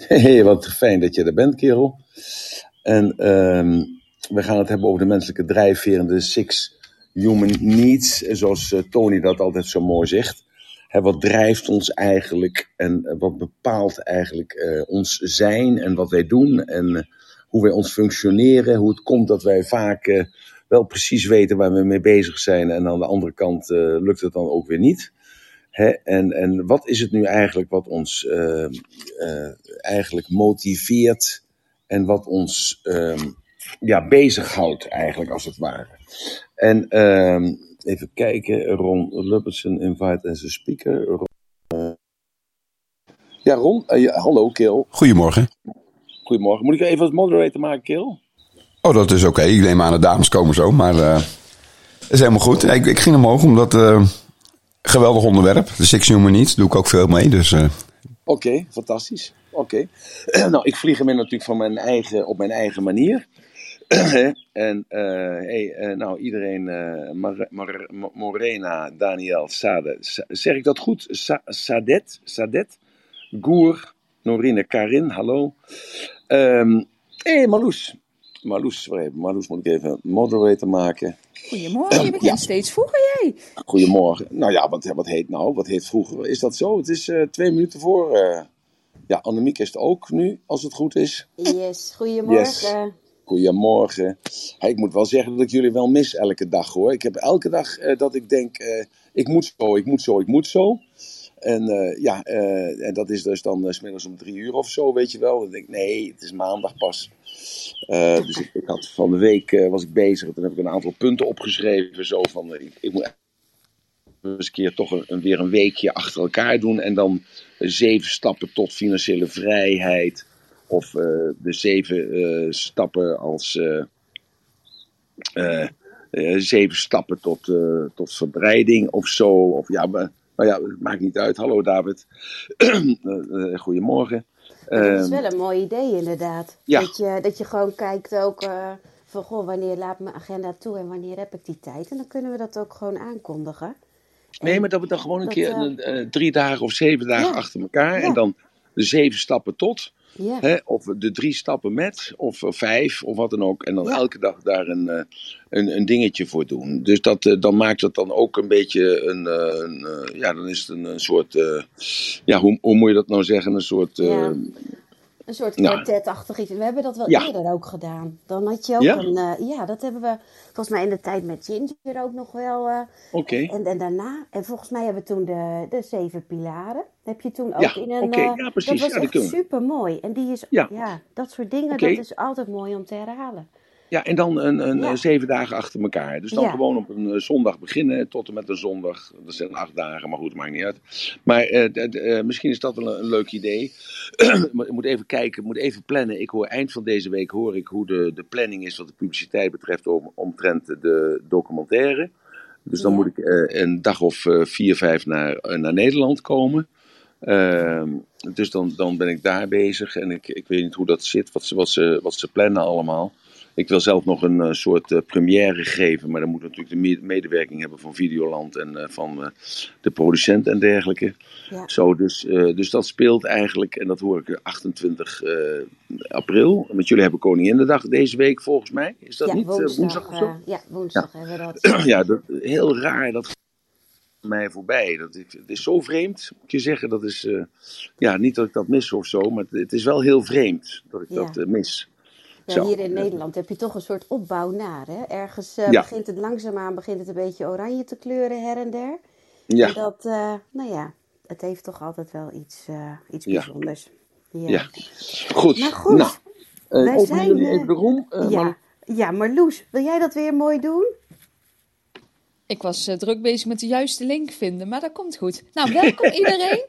Hey, wat fijn dat je er bent, kerel. En ehm, we gaan het hebben over de menselijke drijfveren, de six human needs, zoals eh, Tony dat altijd zo mooi zegt. Wat drijft ons eigenlijk en eh, wat bepaalt eigenlijk eh, ons zijn en wat wij doen en hoe wij ons functioneren, hoe het komt dat wij vaak wel precies weten waar we mee bezig zijn en aan de andere kant lukt het dan ook weer niet. Hè? En, en wat is het nu eigenlijk wat ons eh, eh, eigenlijk motiveert en wat ons ehm, ja, bezighoudt eigenlijk als het ware. En ehm, even kijken, Ron Lubbertsen invite as a speaker. Ron, eh, ja, Ron, eh, ja, hallo Kil. Goedemorgen. Goedemorgen. Moet ik even als moderator maken, Kil? Oh, dat is oké. Ik neem aan de dames komen zo, maar eh is helemaal goed. Ik, ik ging omhoog omdat geweldig onderwerp. De Six Human Needs doe ik ook veel mee. Dus eh, Oké, fantastisch. Oké. nou, ik vlieg hem natuurlijk van mijn eigen, op mijn eigen manier. en eh, hey, eh, nou, iedereen, Mar- Mar- Mo- Morena, Daniel, Sade, Sa- zeg ik dat goed? Sa- Sadet, Sadet, Goer, Norine, Karin, hallo. Hé, hey, Marloes. Marloes. Marloes moet ik even moderator maken. Goedemorgen, je begint Ja. steeds vroeger jij. Goedemorgen. Nou ja, wat, wat heet nou? Wat heet vroeger? Is dat zo? Het is eh, twee minuten voor. eh, ja, Annemiek is het ook nu, als het goed is. Yes, goedemorgen. Yes. Goedemorgen. Hey, ik moet wel zeggen dat ik jullie wel mis elke dag hoor. Ik heb elke dag eh, dat ik denk, eh, ik moet zo, ik moet zo, ik moet zo. En eh, ja, eh, en dat is dus dan 's smiddags om drie uur of zo, weet je wel. Dan denk ik, nee, het is maandag pas. Eh, dus ik, had van de week eh, was ik bezig. Toen heb ik een aantal punten opgeschreven. Zo van, eh, ik, ik moet eens een keer toch weer een weekje achter elkaar doen. En dan zeven stappen tot financiële vrijheid. Of de zeven stappen als. zeven stappen tot, tot verbreiding of zo. Of ja, maar, maar ja, het maakt niet uit. Hallo David. Goedemorgen. Dat is Ehm, wel een mooi idee inderdaad. ja. Dat, je, dat je gewoon kijkt ook eh, van goh, wanneer laat mijn agenda toe en wanneer heb ik die tijd. En dan kunnen we dat ook gewoon aankondigen. Nee, maar dat we dan gewoon een Dat, keer eh, eh, drie dagen of zeven dagen Ja. achter elkaar. Ja. En dan de zeven stappen tot. Ja, Hè, of de drie stappen met, of eh, vijf, of wat dan ook. En dan Ja. elke dag daar een, eh, een, een dingetje voor doen. Dus dat, eh, dan maakt het dan ook een beetje een. een ja, dan is het een, een soort. ja, hoe, hoe moet je dat nou zeggen? Een soort. Een soort nou. kwartetachtig iets. We hebben dat wel Ja. eerder ook gedaan. Dan had je ook Ja? een... eh, ja, dat hebben we volgens mij in de tijd met Ginger ook nog wel... eh, Oké. en, en daarna, en volgens mij hebben we toen de, de zeven pilaren. Heb je toen ook Ja, in een. oké, eh, ja, precies, Dat was echt kunnen we. super mooi. En die is. Ja. Dat soort dingen, dat is altijd mooi om te herhalen. Ja, en dan een, een, Ja. eh, zeven dagen achter elkaar. Dus dan Ja. gewoon op een eh, zondag beginnen tot en met een zondag. Dat zijn acht dagen, maar goed, maakt niet uit. Maar eh, misschien is dat wel een, een leuk idee. Ik moet even kijken, ik moet even plannen. Ik hoor eind van deze week hoor ik hoe de, de planning is wat de publiciteit betreft om, omtrent de documentaire. Dus dan Ja. moet ik een dag of vier, vijf naar, naar Nederland komen. Ehm, dus dan, dan ben ik daar bezig en ik, ik weet niet hoe dat zit, wat ze, wat, ze, wat ze plannen allemaal. Ik wil zelf nog een eh, soort eh, première geven, maar dan moet natuurlijk de me- medewerking hebben van Videoland en eh, van de producent en dergelijke. Ja. Zo, dus, dus dat speelt eigenlijk, en dat hoor ik eh, 28 eh, april. Want jullie hebben Koninginnedag deze week volgens mij. Is dat ja, niet woensdag. woensdag of zo? ja, woensdag hebben we dat. ja, dat, heel raar. Dat mij voorbij. Dat, ik- het is zo vreemd, moet je zeggen. Dat is, ja, niet dat ik dat mis of zo, maar het, het is wel heel vreemd dat ik Ja. dat mis. Ja, hier in Nederland heb je toch een soort opbouw naar. Hè? Ergens eh, Ja. begint het langzaamaan begint het een beetje oranje te kleuren her en der. En Ja, dat, eh, nou ja, het heeft toch altijd wel iets, eh, iets bijzonders. Ja. ja. Goed. Maar goed, nou, wij zijn, even de room? Ja. Ja, Marloes, wil jij dat weer mooi doen? Ik was eh, druk bezig met de juiste link vinden, maar dat komt goed. Nou, welkom iedereen.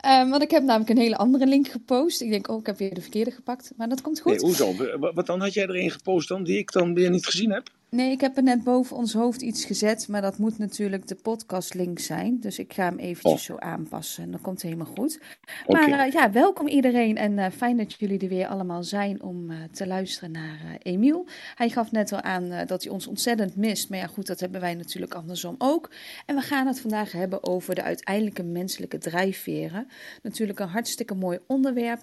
Eh, want ik heb namelijk een hele andere link gepost. Ik denk, oh, ik heb weer de verkeerde gepakt, maar dat komt goed. Nee, hoezo? Wa- Wat dan had jij erin gepost dan die ik dan weer niet gezien heb? Nee, ik heb er net boven ons hoofd iets gezet, maar dat moet natuurlijk de podcastlink zijn. Dus ik ga hem eventjes Oh. zo aanpassen en dan komt het helemaal goed. Maar eh, ja, welkom iedereen en eh, fijn dat jullie er weer allemaal zijn om eh, te luisteren naar Emiel. Hij gaf net al aan dat hij ons ontzettend mist, maar ja goed, dat hebben wij natuurlijk andersom ook. En we gaan het vandaag hebben over de uiteindelijke menselijke drijfveren. Natuurlijk een hartstikke mooi onderwerp.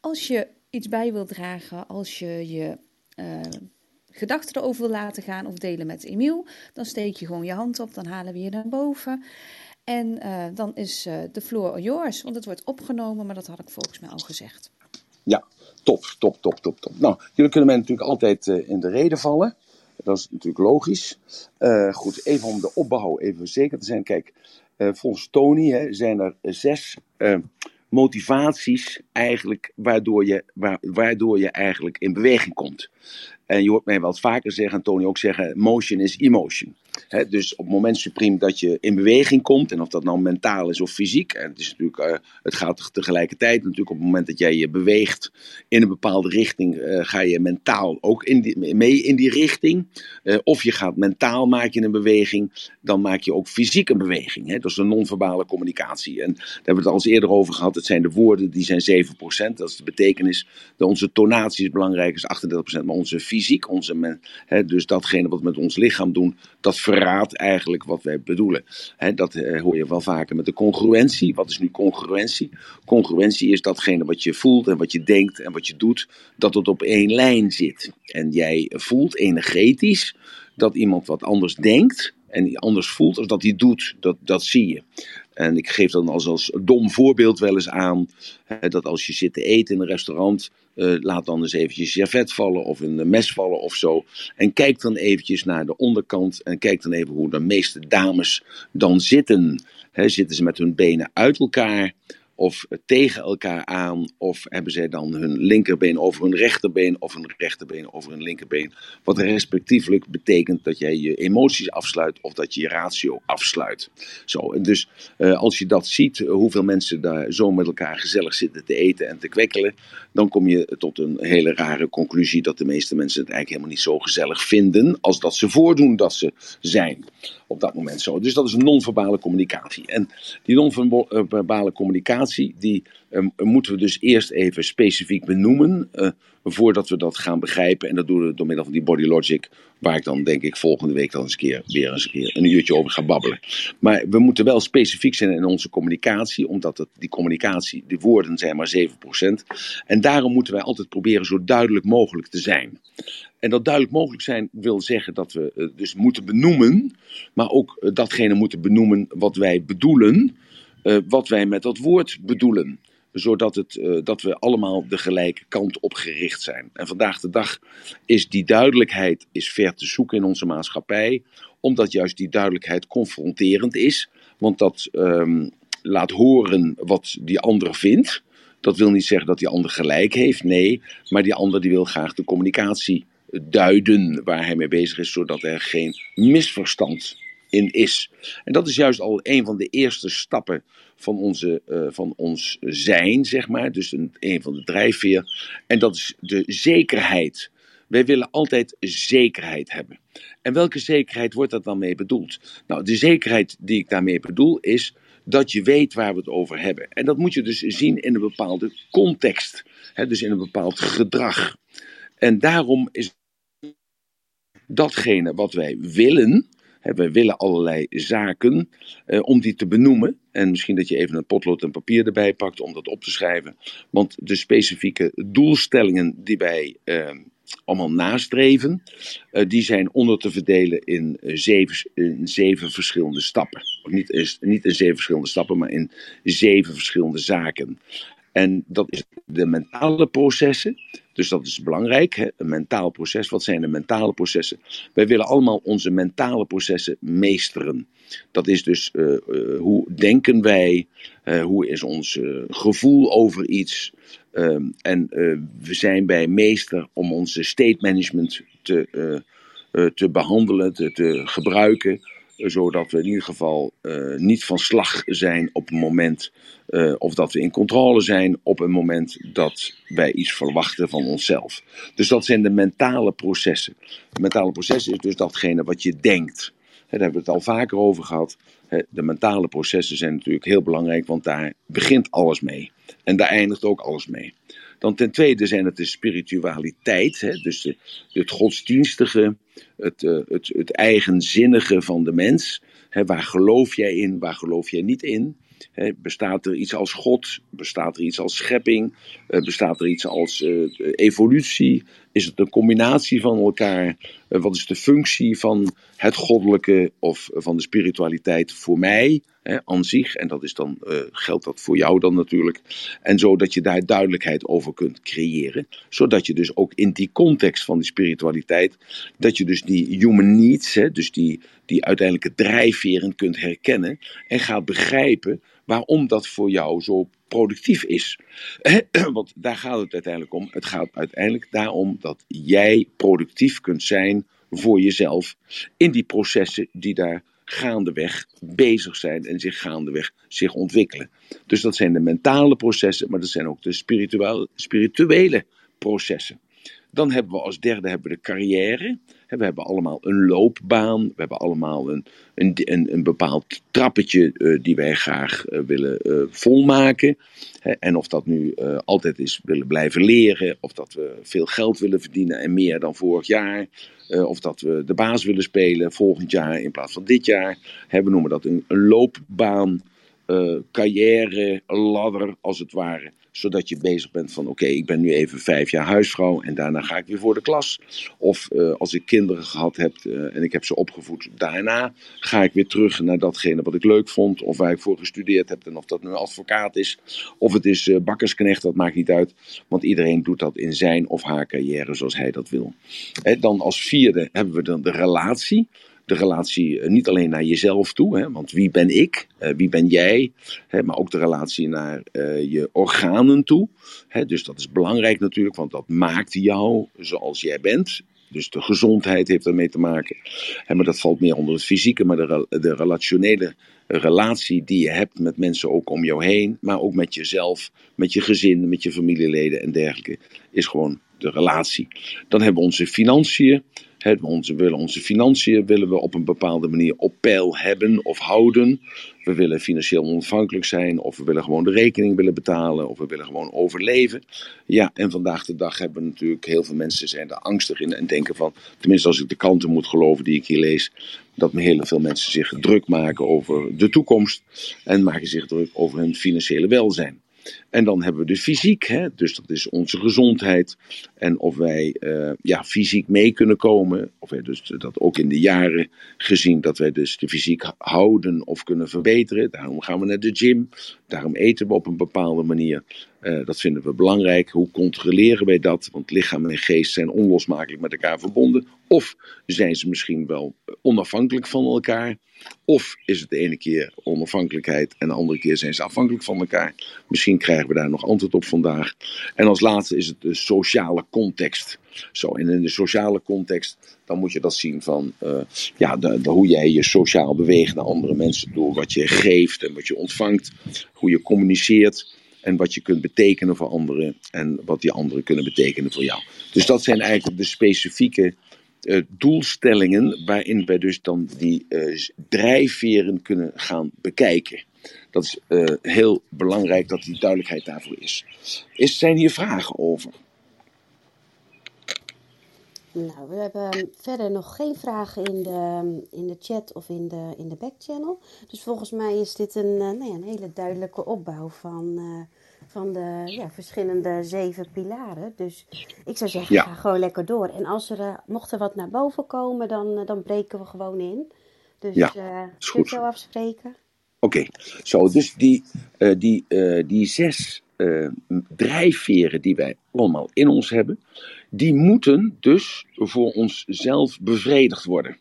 Als je iets bij wilt dragen, als je je... gedachten erover wil laten gaan of delen met Emiel, dan steek je gewoon je hand op, dan halen we je naar boven. En eh, dan is eh, de floor yours, want het wordt opgenomen, maar dat had ik volgens mij al gezegd. Ja, top, top, top, top, top. Nou, jullie kunnen mij natuurlijk altijd eh, in de reden vallen. Dat is natuurlijk logisch. Goed, even om de opbouw even zeker te zijn. Kijk, volgens Tony hè, zijn er zes motivaties eigenlijk waardoor je, waar, waardoor je eigenlijk in beweging komt. En je hoort mij wel vaker zeggen, en Tony ook zeggen, motion is emotion. Dus op het moment supreme dat je in beweging komt, en of dat nou mentaal is of fysiek, en het, is natuurlijk, eh, het gaat tegelijkertijd natuurlijk op het moment dat jij je beweegt in een bepaalde richting, eh, ga je mentaal ook in die, mee in die richting. Eh, of je gaat mentaal maak je een beweging, dan maak je ook fysiek een beweging. Dat is een non-verbale communicatie. En daar hebben we het al eens eerder over gehad. Het zijn de woorden, die zijn 7%. Dat is de betekenis. Onze tonatie is belangrijk, is 38%. Maar onze onze men, hè, dus datgene wat we met ons lichaam doen, dat verraadt eigenlijk wat wij bedoelen. Hè, dat eh, hoor je wel vaker met de congruentie. Wat is nu congruentie? Congruentie is datgene wat je voelt en wat je denkt en wat je doet, dat het op één lijn zit. En jij voelt energetisch dat iemand wat anders denkt en anders voelt als dat hij doet. Dat, dat zie je. En ik geef dan als, als dom voorbeeld wel eens aan dat als je zit te eten in een restaurant, eh, laat dan eens eventjes je servet vallen of een mes vallen of zo. En kijk dan eventjes naar de onderkant en kijk dan even hoe de meeste dames dan zitten. Hè, zitten ze met hun benen uit elkaar? Of tegen elkaar aan, of hebben zij dan hun linkerbeen over hun rechterbeen, of hun rechterbeen over hun linkerbeen. Wat respectievelijk betekent dat jij je emoties afsluit of dat je je ratio afsluit. Zo, dus eh, als je dat ziet, eh, hoeveel mensen daar zo met elkaar gezellig zitten te eten en te kwekkelen, dan kom je tot een hele rare conclusie dat de meeste mensen het eigenlijk helemaal niet zo gezellig vinden als dat ze voordoen dat ze zijn op dat moment zo. Dus dat is non-verbale communicatie. En die non-verbale communicatie, die eh, moeten we dus eerst even specifiek benoemen, eh, voordat we dat gaan begrijpen. En dat doen we door middel van die body logic, waar ik dan denk ik volgende week dan eens een keer weer eens een keer een uurtje over ga babbelen. Maar we moeten wel specifiek zijn in onze communicatie, omdat het, die communicatie, die woorden zijn maar 7%. En daarom moeten wij altijd proberen zo duidelijk mogelijk te zijn. En dat duidelijk mogelijk zijn wil zeggen dat we eh, dus moeten benoemen, maar ook eh, datgene moeten benoemen wat wij bedoelen, eh, wat wij met dat woord bedoelen. Zodat het, eh, dat we allemaal de gelijke kant op gericht zijn. En vandaag de dag is die duidelijkheid is ver te zoeken in onze maatschappij, omdat juist die duidelijkheid confronterend is. Want dat ehm, laat horen wat die ander vindt. Dat wil niet zeggen dat die ander gelijk heeft, nee. Maar die ander die wil graag de communicatie duiden waar hij mee bezig is, zodat er geen misverstand in is. En dat is juist al een van de eerste stappen van, onze, eh, van ons zijn, zeg maar. Dus een, een van de drijfveer. En dat is de zekerheid. Wij willen altijd zekerheid hebben. En welke zekerheid wordt dat dan mee bedoeld? Nou, de zekerheid die ik daarmee bedoel is dat je weet waar we het over hebben. En dat moet je dus zien in een bepaalde context. Hè, dus in een bepaald gedrag. En daarom is datgene wat wij willen. Wij willen allerlei zaken eh, om die te benoemen. En misschien dat je even een potlood en papier erbij pakt om dat op te schrijven. Want de specifieke doelstellingen die wij eh, allemaal nastreven, eh, die zijn onder te verdelen in, zeven, zeven verschillende stappen. Niet, niet in zeven verschillende stappen, maar in zeven verschillende zaken. En dat is de mentale processen. Dus dat is belangrijk, hè? een mentaal proces. Wat zijn de mentale processen? Wij willen allemaal onze mentale processen meesteren. Dat is dus eh, eh, hoe denken wij, eh, hoe is ons gevoel over iets. Ehm, en we zijn bij meester om onze state management te, te behandelen, te, te gebruiken. Zodat we in ieder geval uh, niet van slag zijn op het moment, uh, of dat we in controle zijn op het moment dat wij iets verwachten van onszelf. Dus dat zijn de mentale processen. De mentale processen is dus datgene wat je denkt. Daar hebben we het al vaker over gehad. De mentale processen zijn natuurlijk heel belangrijk, want daar begint alles mee. En daar eindigt ook alles mee. Dan ten tweede zijn het de spiritualiteit, hè, dus het godsdienstige, het, uh, het, het eigenzinnige van de mens. Hè, waar geloof jij in, waar geloof jij niet in? Bestaat er iets als God? Bestaat er iets als schepping? Uh, bestaat er iets als uh, evolutie? Is het een combinatie van elkaar? Uh, wat is de functie van het goddelijke of van de spiritualiteit voor mij aan zich? En dat is dan, geldt dat voor jou dan natuurlijk. En zodat je daar duidelijkheid over kunt creëren. Zodat je dus ook in die context van die spiritualiteit, dat je dus die human needs, hè, dus die, die uiteindelijke drijfveren kunt herkennen en gaat begrijpen waarom dat voor jou zo productief is. Want daar gaat het uiteindelijk om. Het gaat uiteindelijk daarom dat jij productief kunt zijn voor jezelf in die processen die daar gaandeweg bezig zijn en zich gaandeweg zich ontwikkelen. Dus dat zijn de mentale processen, maar dat zijn ook de spirituele, spirituele processen. Dan hebben we als derde hebben we de carrière. We hebben allemaal een loopbaan. We hebben allemaal een, een, een, een bepaald trappetje uh, die wij graag uh, willen uh, volmaken. En of dat nu altijd is willen blijven leren. Of dat we veel geld willen verdienen en meer dan vorig jaar. of dat we de baas willen spelen volgend jaar in plaats van dit jaar. We noemen dat een, een loopbaan. carrière, ladder als het ware zodat je bezig bent van oké, ik ben nu even vijf jaar huisvrouw en daarna ga ik weer voor de klas. Of uh, als ik kinderen gehad heb uh, en ik heb ze opgevoed, daarna ga ik weer terug naar datgene wat ik leuk vond. Of waar ik voor gestudeerd heb en of dat nu advocaat is. Of het is uh, bakkersknecht, dat maakt niet uit. Want iedereen doet dat in zijn of haar carrière zoals hij dat wil. Dan als vierde hebben we dan de relatie de relatie uh, niet alleen naar jezelf toe, hè, want wie ben ik, uh, wie ben jij, hè, maar ook de relatie naar uh, je organen toe. Hè, dus dat is belangrijk natuurlijk, want dat maakt jou zoals jij bent. Dus de gezondheid heeft ermee te maken. Hè, maar dat valt meer onder het fysieke, maar de, de relationele relatie die je hebt met mensen ook om jou heen, maar ook met jezelf, met je gezin, met je familieleden en dergelijke, is gewoon de relatie. Dan hebben we onze financiën. He, onze, willen onze financiën willen we op een bepaalde manier op peil hebben of houden. We willen financieel onafhankelijk zijn, of we willen gewoon de rekening willen betalen, of we willen gewoon overleven. Ja, en vandaag de dag hebben natuurlijk heel veel mensen zijn er angstig in en denken van, tenminste als ik de kanten moet geloven die ik hier lees, dat heel veel mensen zich druk maken over de toekomst en maken zich druk over hun financiële welzijn. En dan hebben we de fysiek, hè? dus dat is onze gezondheid. En of wij uh, ja, fysiek mee kunnen komen, of wij dus dat ook in de jaren gezien, dat wij dus de fysiek houden of kunnen verbeteren. Daarom gaan we naar de gym, daarom eten we op een bepaalde manier. Uh, dat vinden we belangrijk. Hoe controleren wij dat? Want lichaam en geest zijn onlosmakelijk met elkaar verbonden. Of zijn ze misschien wel onafhankelijk van elkaar? Of is het de ene keer onafhankelijkheid en de andere keer zijn ze afhankelijk van elkaar? Misschien krijgen we daar nog antwoord op vandaag. En als laatste is het de sociale context. Zo, en in de sociale context, dan moet je dat zien van uh, ja, de, hoe jij je sociaal beweegt naar andere mensen door wat je geeft en wat je ontvangt, hoe je communiceert en wat je kunt betekenen voor anderen en wat die anderen kunnen betekenen voor jou. Dus dat zijn eigenlijk de specifieke uh, doelstellingen waarin wij dus dan die uh, drijfveren kunnen gaan bekijken. Dat is uh, heel belangrijk dat die duidelijkheid daarvoor is. is. Zijn hier vragen over? Nou, we hebben verder nog geen vragen in de, in de chat of in de, in de backchannel. Dus volgens mij is dit een, nou ja, een hele duidelijke opbouw van, uh, van de ja, verschillende zeven pilaren. Dus ik zou zeggen, Ja. ga gewoon lekker door. En als er, uh, mocht er wat naar boven komen, dan, uh, dan breken we gewoon in. Dus Ja, eh kun je goed. zo afspreken? Oké, zo, dus die, eh, die, eh, die zes eh, drijfveren die wij allemaal in ons hebben, die moeten dus voor onszelf bevredigd worden.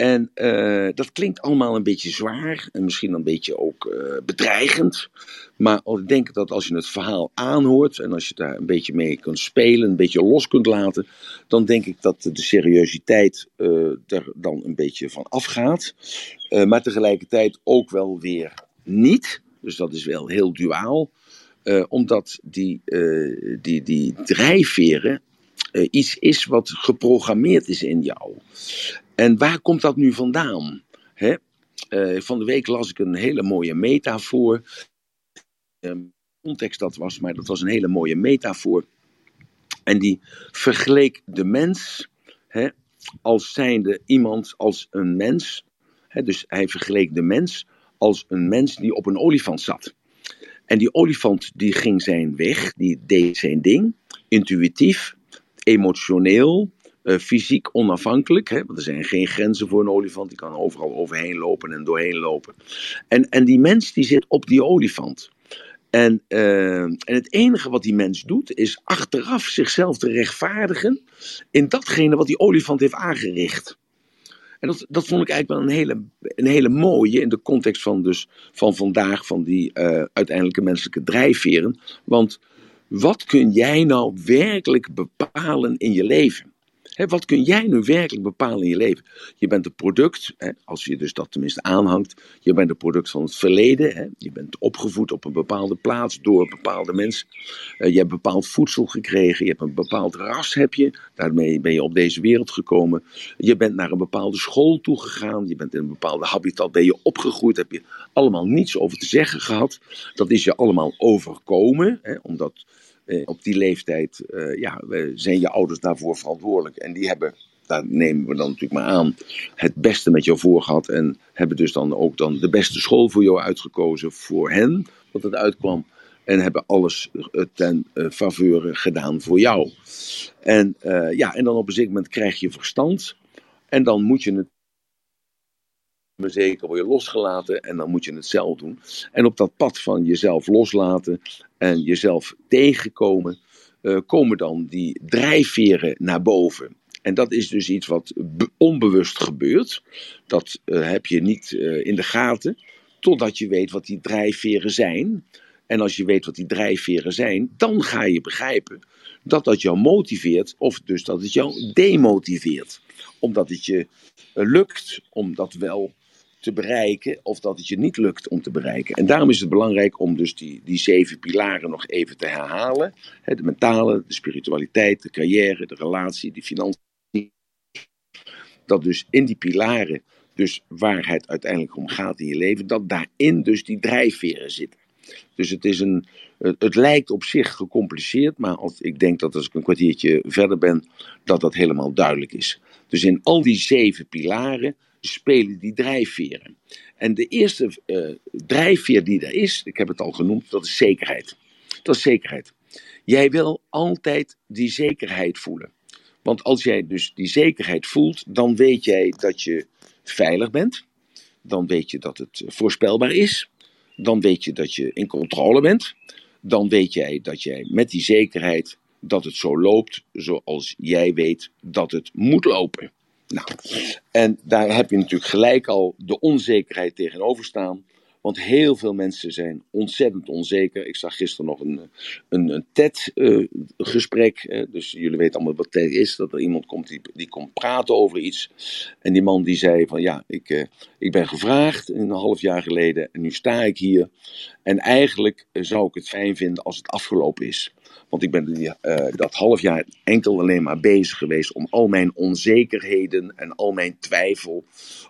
En uh, dat klinkt allemaal een beetje zwaar en misschien een beetje ook uh, bedreigend. Maar ik denk dat als je het verhaal aanhoort en als je daar een beetje mee kunt spelen, een beetje los kunt laten, dan denk ik dat de seriositeit uh, er dan een beetje van afgaat. maar tegelijkertijd ook wel weer niet. Dus dat is wel heel duaal. omdat die, die, die drijfveren iets is wat geprogrammeerd is in jou. En waar komt dat nu vandaan? Hè? Uh, van de week las ik een hele mooie metafoor. Uh, context dat was, maar dat was een hele mooie metafoor. En die vergeleek de mens hè, als zijnde iemand als een mens. Hè, dus hij vergeleek de mens als een mens die op een olifant zat. En die olifant die ging zijn weg, die deed zijn ding, intuïtief, emotioneel, uh, fysiek onafhankelijk. Hè, want er zijn geen grenzen voor een olifant. Die kan overal overheen lopen en doorheen lopen. En, en die mens die zit op die olifant. En, uh, en het enige wat die mens doet, is achteraf zichzelf te rechtvaardigen in datgene wat die olifant heeft aangericht. En dat, dat vond ik eigenlijk wel een hele, een hele mooie in de context van, dus, van vandaag, van die uh, uiteindelijke menselijke drijfveren. Want wat kun jij nou werkelijk bepalen in je leven? Wat kun jij nu werkelijk bepalen in je leven? Je bent een product, als je dus dat tenminste aanhangt. Je bent een product van het verleden. Je bent opgevoed op een bepaalde plaats door bepaalde mensen. Uh, je hebt bepaald voedsel gekregen. Je hebt een bepaald ras, heb je. Daarmee ben je op deze wereld gekomen. Je bent naar een bepaalde school toegegaan. Je bent in een bepaalde habitat ben je opgegroeid. Heb je allemaal niets over te zeggen gehad. Dat is je allemaal overkomen. omdat eh, op die leeftijd uh, ja, zijn je ouders daarvoor verantwoordelijk. En die hebben, daar nemen we dan natuurlijk maar aan, het beste met jou voor gehad. En hebben dus dan ook dan de beste school voor jou uitgekozen voor hen, wat het uitkwam. En hebben alles eh, ten uh, faveur gedaan voor jou. En, ja, en dan op een zeker moment krijg je verstand. En dan moet je het maar zeker word je losgelaten en dan moet je het zelf doen. En op dat pad van jezelf loslaten en jezelf tegenkomen, uh, komen dan die drijfveren naar boven. En dat is dus iets wat onbewust gebeurt. Dat uh, heb je niet uh, in de gaten, totdat je weet wat die drijfveren zijn. En als je weet wat die drijfveren zijn, dan ga je begrijpen dat dat jou motiveert, of dus dat het jou demotiveert. Omdat het je lukt om dat wel te bereiken of dat het je niet lukt om te bereiken. En daarom is het belangrijk om dus die, die zeven pilaren nog even te herhalen. de mentale, de spiritualiteit, de carrière, de relatie, de financiën. Dat dus in die pilaren, dus waar het uiteindelijk om gaat in je leven, dat daarin dus die drijfveren zitten. Dus het, is een, het, lijkt op zich gecompliceerd, maar als, ik denk dat als ik een kwartiertje verder ben, dat dat helemaal duidelijk is. Dus in al die zeven pilaren spelen die drijfveren. En de eerste uh, drijfveer die er is, ik heb het al genoemd, dat is zekerheid. Dat is zekerheid. Jij wil altijd die zekerheid voelen. Want als jij dus die zekerheid voelt, dan weet jij dat je veilig bent. Dan weet je dat het voorspelbaar is. Dan weet je dat je in controle bent. Dan weet jij dat jij met die zekerheid dat het zo loopt zoals jij weet dat het moet lopen. Nou, en daar heb je natuurlijk gelijk al de onzekerheid tegenover staan. Want heel veel mensen zijn ontzettend onzeker. Ik zag gisteren nog een, een, een TED-gesprek. Uh, dus jullie weten allemaal wat TED is. Dat er iemand komt die, die komt praten over iets. En die man die zei van ja, ik, uh, ik ben gevraagd een half jaar geleden. En nu sta ik hier. En eigenlijk zou ik het fijn vinden als het afgelopen is. Want ik ben uh, dat half jaar enkel alleen maar bezig geweest om al mijn onzekerheden en al mijn twijfel,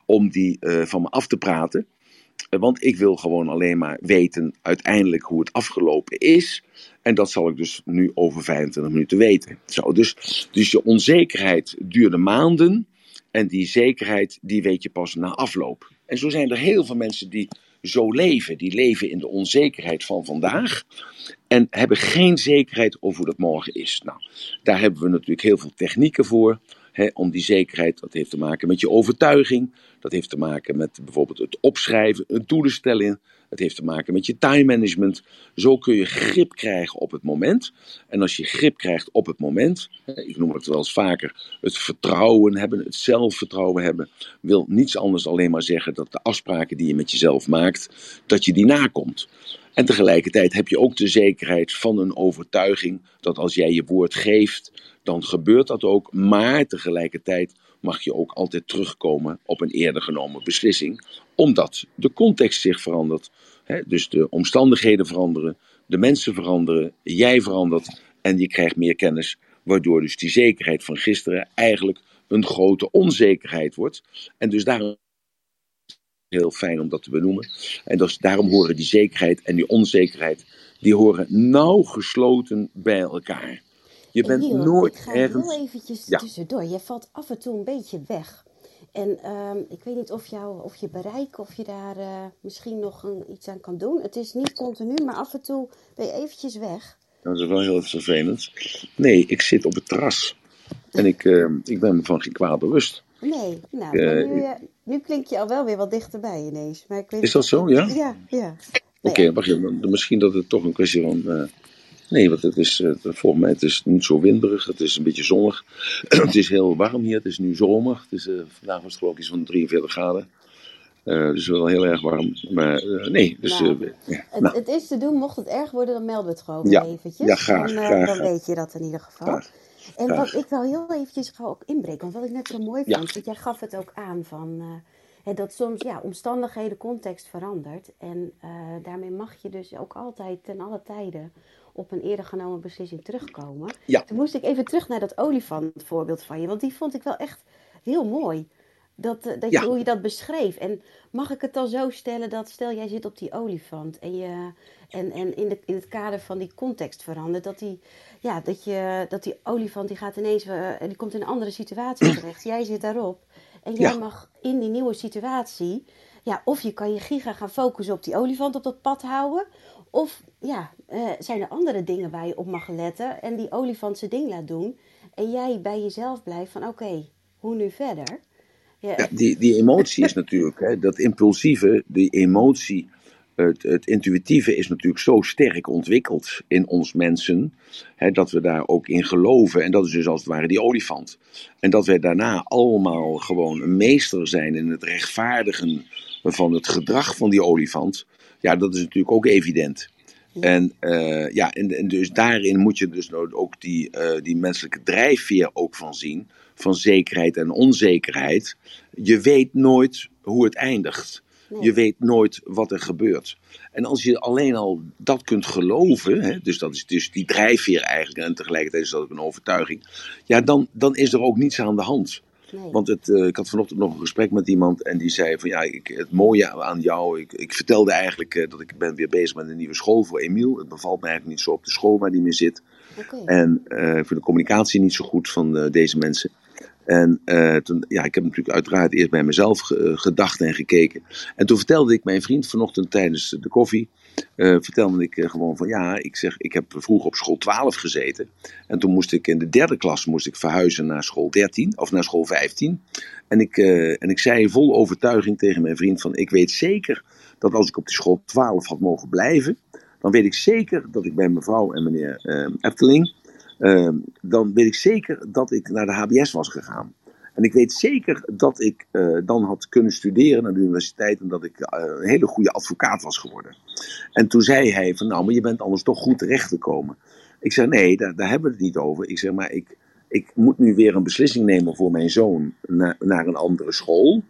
om die uh, van me af te praten. Uh, want ik wil gewoon alleen maar weten uiteindelijk hoe het afgelopen is. En dat zal ik dus nu over 25 minuten weten. Zo, dus, dus je onzekerheid duurde maanden. En die zekerheid, die weet je pas na afloop. En zo zijn er heel veel mensen die zo leven. Die leven in de onzekerheid van vandaag en hebben geen zekerheid over hoe dat morgen is. Nou, daar hebben we natuurlijk heel veel technieken voor. Om die zekerheid, dat heeft te maken met je overtuiging. Dat heeft te maken met bijvoorbeeld het opschrijven, een doelen stellen. Het heeft te maken met je time management. Zo kun je grip krijgen op het moment. En als je grip krijgt op het moment, ik noem het wel eens vaker, het vertrouwen hebben, het zelfvertrouwen hebben, wil niets anders alleen maar zeggen dat de afspraken die je met jezelf maakt, dat je die nakomt. En tegelijkertijd heb je ook de zekerheid van een overtuiging dat als jij je woord geeft, dan gebeurt dat ook. Maar tegelijkertijd mag je ook altijd terugkomen op een eerder genomen beslissing, omdat de context zich verandert. Dus de omstandigheden veranderen, de mensen veranderen, jij verandert en je krijgt meer kennis, waardoor dus die zekerheid van gisteren eigenlijk een grote onzekerheid wordt. En dus daarom heel fijn om dat te benoemen. En dus daarom horen die zekerheid en die onzekerheid, die horen nauw gesloten bij elkaar. Je bent nooit ik ga ergens... heel eventjes Ja. tussendoor. Je valt af en toe een beetje weg. En ehm, ik weet niet of, jou, of je bereik, of je daar eh, misschien nog een, iets aan kan doen. Het is niet continu, maar af en toe ben je eventjes weg. Dat is wel heel vervelend. Nee, ik zit op het terras. En ik, eh, ik ben me van geen kwaad bewust. Nee, nou, Eh, nu, eh, nu klink je al wel weer wat dichterbij ineens. Maar ik weet Is dat zo, ja? Ja, ja. Oké. Dan Misschien dat het toch een kwestie van... eh, nee, want het is, eh, volgens mij het is niet zo winderig. Het is een beetje zonnig. het is heel warm hier. Het is nu zomer. Het is, vandaag was het geloof ik iets van 43 graden. Dus wel heel erg warm. Maar nee, dus... Nou, ja. Het, nou, het is te doen, mocht het erg worden, dan melden we het gewoon Ja. eventjes. Ja, graag, Dan, graag, dan graag. weet je dat in ieder geval. Graag, En wat ik wel heel eventjes ga ook inbreken, want wat ik net zo mooi Ja. vond, want jij gaf het ook aan van... hè, dat soms ja, omstandigheden, context verandert. En eh, daarmee mag je dus ook altijd ten alle tijden op een eerder genomen beslissing terugkomen. Ja. Toen moest ik even terug naar dat olifantvoorbeeld van je, want die vond ik wel echt heel mooi. Dat, eh, dat je, Ja. hoe je dat beschreef. En mag ik het dan zo stellen dat, stel jij zit op die olifant en, je, en, en in, de, in het kader van die context verandert, dat die, ja, dat je, dat die olifant die gaat ineens, eh, die komt in een andere situatie terecht. Jij zit daarop en jij Ja. mag in die nieuwe situatie, ja, of je kan je giga gaan focussen op die olifant op dat pad houden, of ja, eh, zijn er andere dingen waar je op mag letten en die olifant zijn ding laat doen en jij bij jezelf blijft van oké, hoe nu verder? Ja, Ja, die, die emotie is natuurlijk, hè, dat impulsieve, die emotie, het, het intuïtieve is natuurlijk zo sterk ontwikkeld in ons mensen, hè, dat we daar ook in geloven. En dat is dus als het ware die olifant. En dat wij daarna allemaal gewoon een meester zijn in het rechtvaardigen van het gedrag van die olifant. Ja, dat is natuurlijk ook evident. En, eh, ja, en, en dus daarin moet je dus nou ook die, eh, die menselijke drijfveer ook van zien. Van zekerheid en onzekerheid. Je weet nooit hoe het eindigt. Nee. Je weet nooit wat er gebeurt. En als je alleen al dat kunt geloven, hè, dus dat is dus die drijfveer eigenlijk, en tegelijkertijd is dat ook een overtuiging, ja, dan, dan is er ook niets aan de hand. nee. Want het, eh, ik had vanochtend nog een gesprek met iemand en die zei van ja, ik, het mooie aan jou, ik, ik vertelde eigenlijk eh, dat ik ben weer bezig met een nieuwe school voor Emiel. Het bevalt me eigenlijk niet zo op de school waar die mee zit. En ik vind de communicatie niet zo goed van deze mensen. En eh, toen, ja, ik heb natuurlijk uiteraard eerst bij mezelf eh, gedacht en gekeken. En toen vertelde ik mijn vriend vanochtend tijdens de koffie, eh, vertelde ik gewoon van ja, ik zeg, ik heb vroeger op school 12 gezeten. En toen moest ik in de derde klas moest ik verhuizen naar school 13 of naar school 15. En ik, en ik zei vol overtuiging tegen mijn vriend van ik weet zeker dat als ik op die school 12 had mogen blijven, dan weet ik zeker dat ik bij mevrouw en meneer Efteling, eh, dan weet ik zeker dat ik naar de HBS was gegaan. En ik weet zeker dat ik eh, dan had kunnen studeren aan de universiteit en dat ik eh, een hele goede advocaat was geworden. En toen zei hij van nou, maar je bent anders toch goed terechtgekomen. Ik zei nee, daar, daar hebben we het niet over. Ik zeg maar, ik, ik moet nu weer een beslissing nemen voor mijn zoon naar, naar een andere school.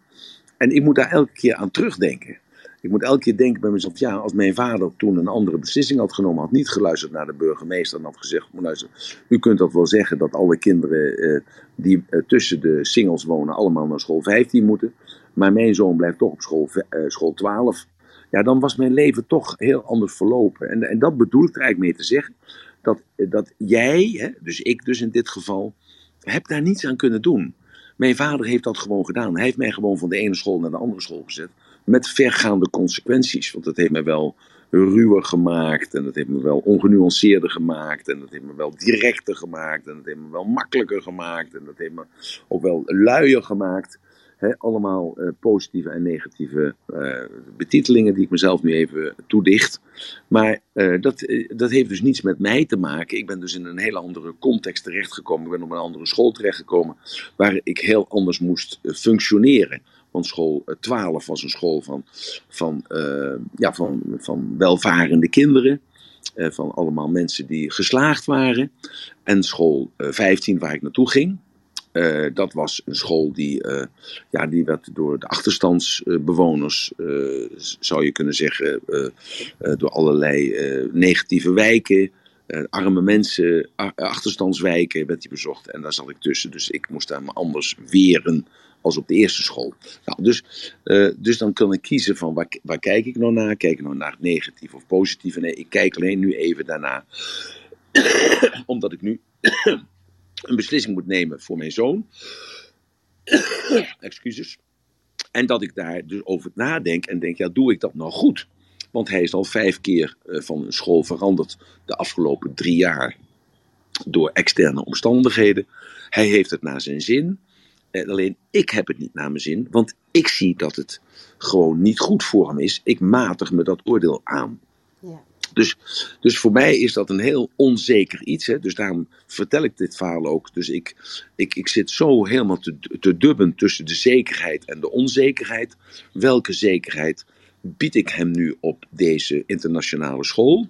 En ik moet daar elke keer aan terugdenken. Ik moet elke keer denken bij mezelf, ja, als mijn vader toen een andere beslissing had genomen, had niet geluisterd naar de burgemeester en had gezegd, "Maar luister, u kunt dat wel zeggen dat alle kinderen eh, die eh, tussen de singles wonen allemaal naar school 15 moeten, maar mijn zoon blijft toch op school, eh, school 12. Ja, dan was mijn leven toch heel anders verlopen. En, en dat bedoel ik er eigenlijk mee te zeggen, dat, dat jij, hè, dus ik dus in dit geval, heb daar niets aan kunnen doen. Mijn vader heeft dat gewoon gedaan. Hij heeft mij gewoon van de ene school naar de andere school gezet. Met vergaande consequenties. Want dat heeft mij wel ruwer gemaakt. En dat heeft me wel ongenuanceerder gemaakt. En dat heeft me wel directer gemaakt. En dat heeft me wel makkelijker gemaakt. En dat heeft me ook wel luier gemaakt. Allemaal uh, positieve en negatieve uh, betitelingen die ik mezelf nu even toedicht. Maar uh, dat, dat heeft dus niets met mij te maken. Ik ben dus in een hele andere context terechtgekomen. Ik ben op een andere school terechtgekomen waar ik heel anders moest functioneren. Want school 12 was een school van, van, ja, van, van welvarende kinderen. van allemaal mensen die geslaagd waren. En school 15 waar ik naartoe ging. Dat was een school die, uh, ja, die werd door de achterstandsbewoners, zou je kunnen zeggen, door allerlei negatieve wijken, arme mensen, achterstandswijken werd die bezocht. En daar zat ik tussen, dus ik moest daar me anders weren als op de eerste school. Nou, dus, dus dan kan ik kiezen van waar, waar kijk ik nou naar? Kijk ik nou naar negatief of positief? Nee, ik kijk alleen nu even daarna, omdat ik nu een beslissing moet nemen voor mijn zoon. Excuses. En dat ik daar dus over nadenk en denk, ja, doe ik dat nou goed? Want hij is al vijf keer uh, van school veranderd de afgelopen drie jaar door externe omstandigheden. Hij heeft het naar zijn zin. En alleen ik heb het niet naar mijn zin, want ik zie dat het gewoon niet goed voor hem is. Ik matig me dat oordeel aan. Ja. Dus, dus voor mij is dat een heel onzeker iets. Hè? Dus daarom vertel ik dit verhaal ook. Dus ik, ik, ik zit zo helemaal te, te dubben tussen de zekerheid en de onzekerheid. Welke zekerheid bied ik hem nu op deze internationale school?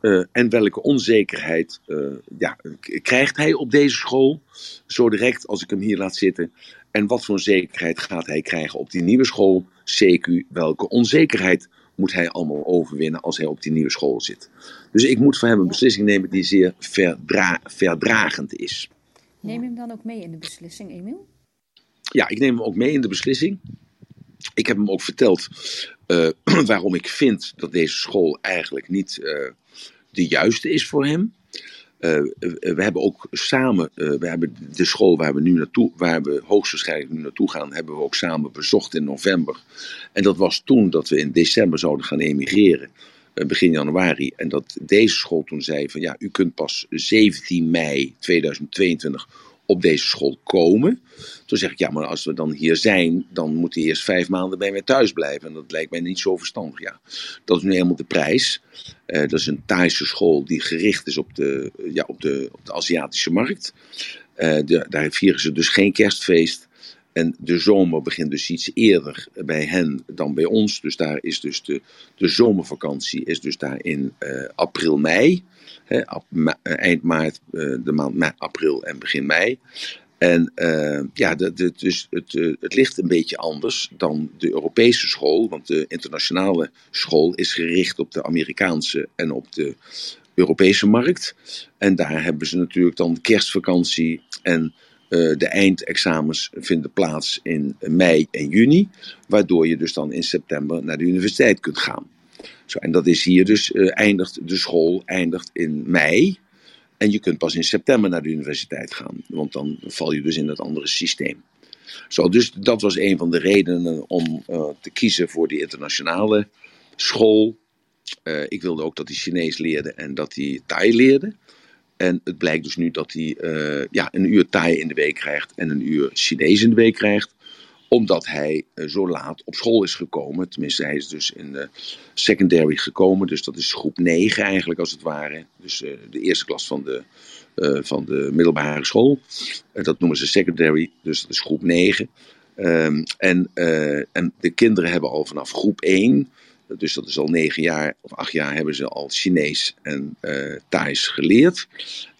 Uh, en welke onzekerheid uh, ja, krijgt hij op deze school? Zo direct als ik hem hier laat zitten. En wat voor zekerheid gaat hij krijgen op die nieuwe school? CQ, welke onzekerheid moet hij allemaal overwinnen als hij op die nieuwe school zit. Dus ik moet voor hem een beslissing nemen die zeer verdra verdragend is. Neem je hem dan ook mee in de beslissing, Emiel? Ja, ik neem hem ook mee in de beslissing. Ik heb hem ook verteld uh, waarom ik vind dat deze school eigenlijk niet uh, de juiste is voor hem. Uh, we hebben ook samen, we hebben de school waar we nu naartoe, waar we hoogstwaarschijnlijk nu naartoe gaan, hebben we ook samen bezocht in november. En dat was toen dat we in december zouden gaan emigreren, begin januari. En dat deze school toen zei van ja, u kunt pas 17 mei 2022 op deze school komen. Toen zeg ik, ja, maar als we dan hier zijn, dan moet hij eerst vijf maanden bij mij thuis blijven. En dat lijkt mij niet zo verstandig. Ja, dat is nu helemaal de prijs. Uh, dat is een Thaise school die gericht is op de, ja, op de, op de Aziatische markt. Uh, de, daar vieren ze dus geen kerstfeest. En de zomer begint dus iets eerder bij hen dan bij ons. Dus daar is dus de, de zomervakantie is dus daar in uh, april, mei. Ap, ma, eind maart, uh, de maand ma, april en begin mei. En ja, de, dus het, het ligt een beetje anders dan de Europese school. Want de internationale school is gericht op de Amerikaanse en op de Europese markt. En daar hebben ze natuurlijk dan kerstvakantie en uh, de eindexamens vinden plaats in mei en juni. Waardoor je dus dan in september naar de universiteit kunt gaan. Zo, en dat is hier dus, uh, eindigt de school eindigt in mei. En je kunt pas in september naar de universiteit gaan. Want dan val je dus in het andere systeem. Zo, dus dat was een van de redenen om uh, te kiezen voor die internationale school. Ik wilde ook dat hij Chinees leerde en dat hij Thai leerde. En het blijkt dus nu dat hij uh, ja, een uur Thai in de week krijgt en een uur Chinees in de week krijgt omdat hij uh, zo laat op school is gekomen. Tenminste, hij is dus in de secondary gekomen. Dus dat is groep 9 eigenlijk als het ware. Dus uh, de eerste klas van de, van de middelbare school. dat noemen ze secondary, dus dat is groep 9. Um, en, en de kinderen hebben al vanaf groep 1 dus dat is al negen jaar of acht jaar hebben ze al Chinees en uh, Thais geleerd.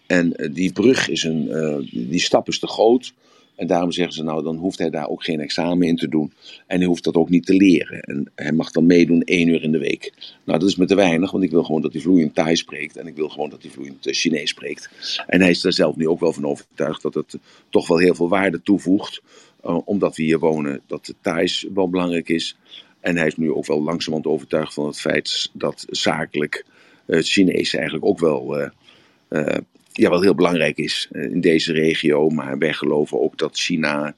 En uh, die brug is een, uh, die stap is te groot. En daarom zeggen ze nou, dan hoeft hij daar ook geen examen in te doen. En hij hoeft dat ook niet te leren. En hij mag dan meedoen één uur in de week. Nou, dat is me te weinig, want ik wil gewoon dat hij vloeiend Thai spreekt. En ik wil gewoon dat hij vloeiend Chinees spreekt. En hij is er zelf nu ook wel van overtuigd dat het toch wel heel veel waarde toevoegt. Omdat we hier wonen, dat Thais wel belangrijk is. En hij is nu ook wel langzamerhand overtuigd van het feit dat zakelijk het Chinees eigenlijk ook wel, uh, uh, ja, wel heel belangrijk is in deze regio. Maar wij geloven ook dat China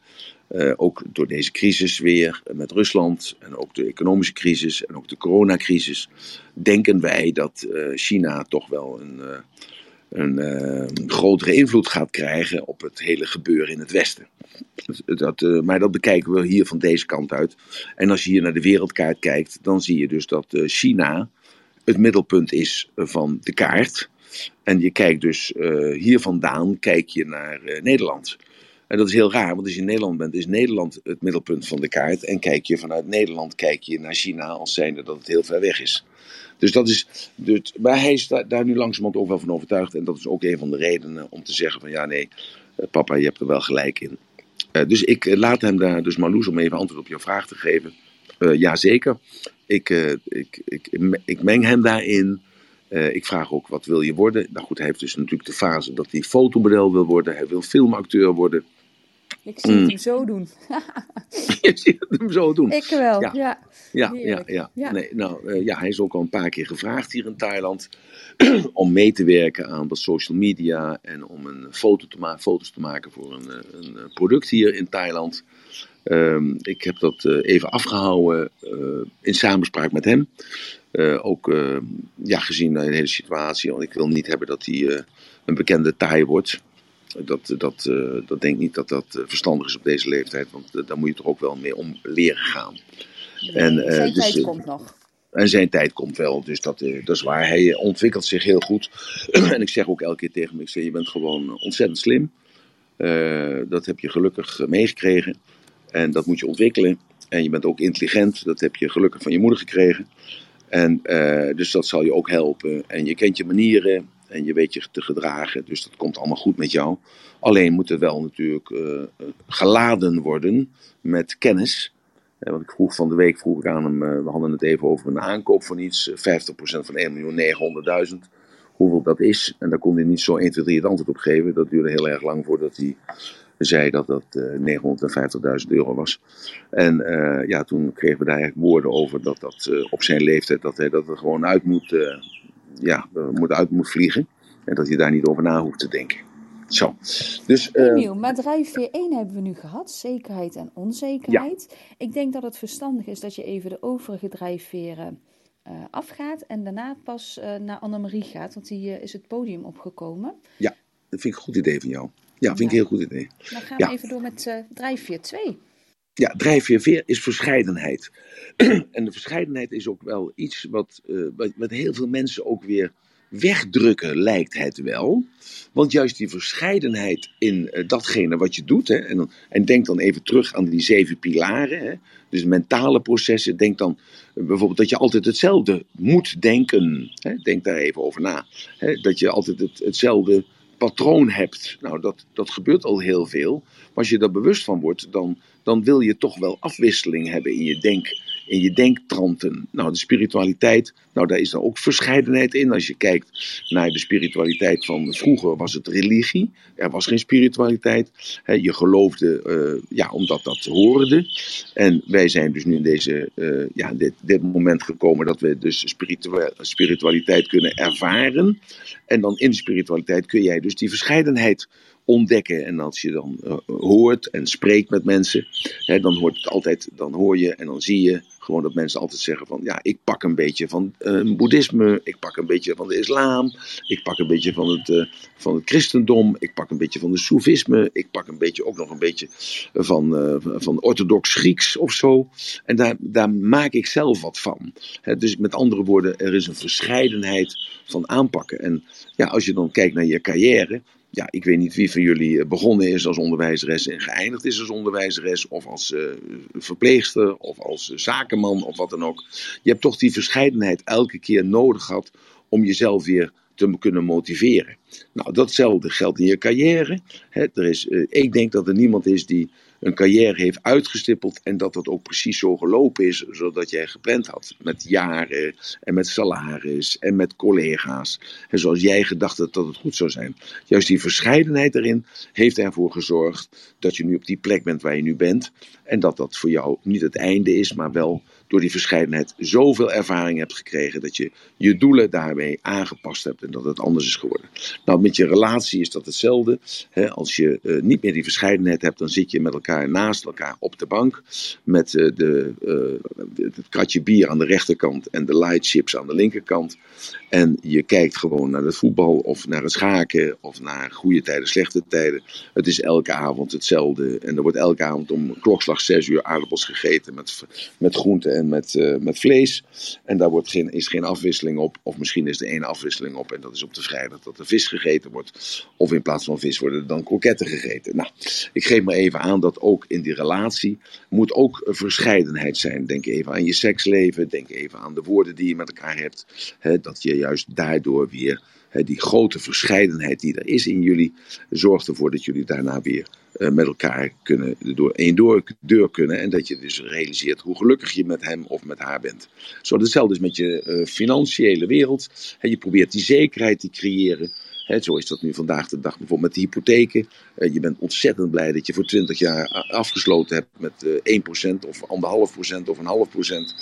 ook door deze crisis weer met Rusland en ook de economische crisis en ook de coronacrisis, denken wij dat China toch wel een, een grotere invloed gaat krijgen op het hele gebeuren in het Westen. Dat, maar dat bekijken we hier van deze kant uit. En als je hier naar de wereldkaart kijkt, dan zie je dus dat China het middelpunt is van de kaart. En je kijkt dus hier vandaan kijk je naar Nederland. En dat is heel raar, want als je in Nederland bent, is Nederland het middelpunt van de kaart. En kijk je vanuit Nederland kijk je naar China als zijnde dat het heel ver weg is. Dus dat is. Dus, maar hij is daar, nu langzamerhand ook wel van overtuigd. En dat is ook een van de redenen om te zeggen: van ja, nee, eh, papa, je hebt er wel gelijk in. Uh, dus ik uh, laat hem daar, dus Marloes, om even antwoord op jouw vraag te geven. Uh, Jazeker. Ik, ik, ik, ik meng hem daarin. Ik vraag ook, wat wil je worden? Nou goed, hij heeft dus natuurlijk de fase dat hij fotomodel wil worden. Hij wil filmacteur worden. Ik zie het hem zo doen. je ziet het hem zo doen. Ik wel, ja. Ja, ja, ja. ja. Ja. Nee, nou, uh, ja, hij is ook al een paar keer gevraagd hier in Thailand om mee te werken aan wat social media en om een foto te ma foto's te maken voor een, een product hier in Thailand. Um, ik heb dat uh, even afgehouden uh, in samenspraak met hem. Uh, ook ja, gezien de hele situatie, want ik wil niet hebben dat hij een bekende Thai wordt. Dat, dat, dat denk ik niet dat dat verstandig is op deze leeftijd, want daar moet je toch ook wel mee om leren gaan. En, zijn dus, tijd komt nog. En zijn tijd komt wel, dus dat, dat is waar. Hij ontwikkelt zich heel goed. en ik zeg ook elke keer tegen hem, ik zeg, je bent gewoon ontzettend slim. dat heb je gelukkig meegekregen. En dat moet je ontwikkelen. En je bent ook intelligent, dat heb je gelukkig van je moeder gekregen. En uh, dus dat zal je ook helpen. En je kent je manieren en je weet je te gedragen. Dus dat komt allemaal goed met jou. Alleen moet het wel natuurlijk uh, geladen worden met kennis. Uh, want ik vroeg van de week vroeg ik aan hem, we hadden het even over een aankoop van iets. 50% van 1.900.000. Hoeveel dat is. En daar kon hij niet zo 1, 2, 3 het antwoord op geven. Dat duurde heel erg lang voordat hij zei dat dat uh, 950.000 euro was. En ja, toen kregen we daar eigenlijk woorden over dat dat op zijn leeftijd, dat hij dat er gewoon uit moet, ja, moet uit moet vliegen. En dat hij daar niet over na hoeft te denken. Zo. Dus, Emiel, maar drijfveer 1 hebben we nu gehad, zekerheid en onzekerheid. Ja. Ik denk dat het verstandig is dat je even de overige drijfveren afgaat en daarna pas naar Annemarie gaat, want die is het podium opgekomen. Ja, dat vind ik een goed idee van jou. Ja, vind ik een heel goed idee. Dan gaan we ja. even door met drijfveer 2. Ja, drijfveer 4 is verscheidenheid. en de verscheidenheid is ook wel iets wat, uh, heel veel mensen ook weer wegdrukken, lijkt het wel. Want juist die verscheidenheid in uh, datgene wat je doet, hè, en, en, denk dan even terug aan die zeven pilaren, hè, dus mentale processen, denk dan uh, bijvoorbeeld dat je altijd hetzelfde moet denken. Hè, denk daar even over na. Hè, dat je altijd het, hetzelfde patroon hebt. Nou, dat, dat gebeurt al heel veel. Maar als je daar bewust van wordt, dan, dan wil je toch wel afwisseling hebben in je denk, in je denktranten. Nou, de spiritualiteit, nou, daar is dan ook verscheidenheid in. Als je kijkt naar de spiritualiteit van vroeger, was het religie. Er was geen spiritualiteit. Je geloofde, uh, ja, omdat dat hoorde. En wij zijn dus nu in deze, uh, ja, dit, dit moment gekomen dat we dus spiritualiteit kunnen ervaren. En dan in de spiritualiteit kun jij dus die verscheidenheid ontdekken. En als je dan uh, hoort en spreekt met mensen, hè, dan hoort het altijd, dan hoor je en dan zie je gewoon dat mensen altijd zeggen van ja, ik pak een beetje van uh, boeddhisme, ik pak een beetje van de islam, ik pak een beetje van het, uh, van het christendom, ik pak een beetje van de soefisme, ik pak een beetje ook nog een beetje van, uh, van orthodox Grieks of zo. En daar, daar maak ik zelf wat van. Dus met andere woorden, er is een verscheidenheid van aanpakken. En ja, als je dan kijkt naar je carrière, ja, ik weet niet wie van jullie begonnen is als onderwijzeres en geëindigd is als onderwijzeres, of als uh, verpleegster, of als uh, zakenman, of wat dan ook. Je hebt toch die verscheidenheid elke keer nodig gehad om jezelf weer te kunnen motiveren. Nou, datzelfde geldt in je carrière. Hè, er is, ik denk dat er niemand is die een carrière heeft uitgestippeld en dat dat ook precies zo gelopen is zodat jij gepland had. Met jaren en met salaris en met collega's. En zoals jij gedacht had dat het goed zou zijn. Juist die verscheidenheid erin heeft ervoor gezorgd dat je nu op die plek bent waar je nu bent. En dat dat voor jou niet het einde is, maar wel door die verscheidenheid zoveel ervaring hebt gekregen dat je je doelen daarmee aangepast hebt en dat het anders is geworden. Nou, met je relatie is dat hetzelfde. als je uh, niet meer die verscheidenheid hebt, dan zit je met elkaar naast elkaar op de bank met uh, de, uh, het kratje bier aan de rechterkant en de light chips aan de linkerkant. En je kijkt gewoon naar het voetbal of naar het schaken of naar goede tijden, slechte tijden. Het is elke avond hetzelfde. En er wordt elke avond om klokslag 6 uur aardappels gegeten met, met groenten en met, uh, met vlees. En daar wordt geen, is geen afwisseling op. Of misschien is er één afwisseling op. En dat is op de vrijdag dat er vis gegeten wordt. Of in plaats van vis worden er dan kroketten gegeten. Nou, ik geef maar even aan dat ook in die relatie moet ook verscheidenheid zijn. Denk even aan je seksleven. Denk even aan de woorden die je met elkaar hebt. dat je juist daardoor weer die grote verscheidenheid die er is in jullie, zorgt ervoor dat jullie daarna weer uh, met elkaar kunnen, door één door, deur kunnen. En dat je dus realiseert hoe gelukkig je met hem of met haar bent. Zo, hetzelfde is met je uh, financiële wereld. He, je probeert die zekerheid te creëren. He, zo is dat nu vandaag de dag bijvoorbeeld met de hypotheken. Uh, je bent ontzettend blij dat je voor 20 jaar afgesloten hebt met uh, 1% of 1,5% of een half procent.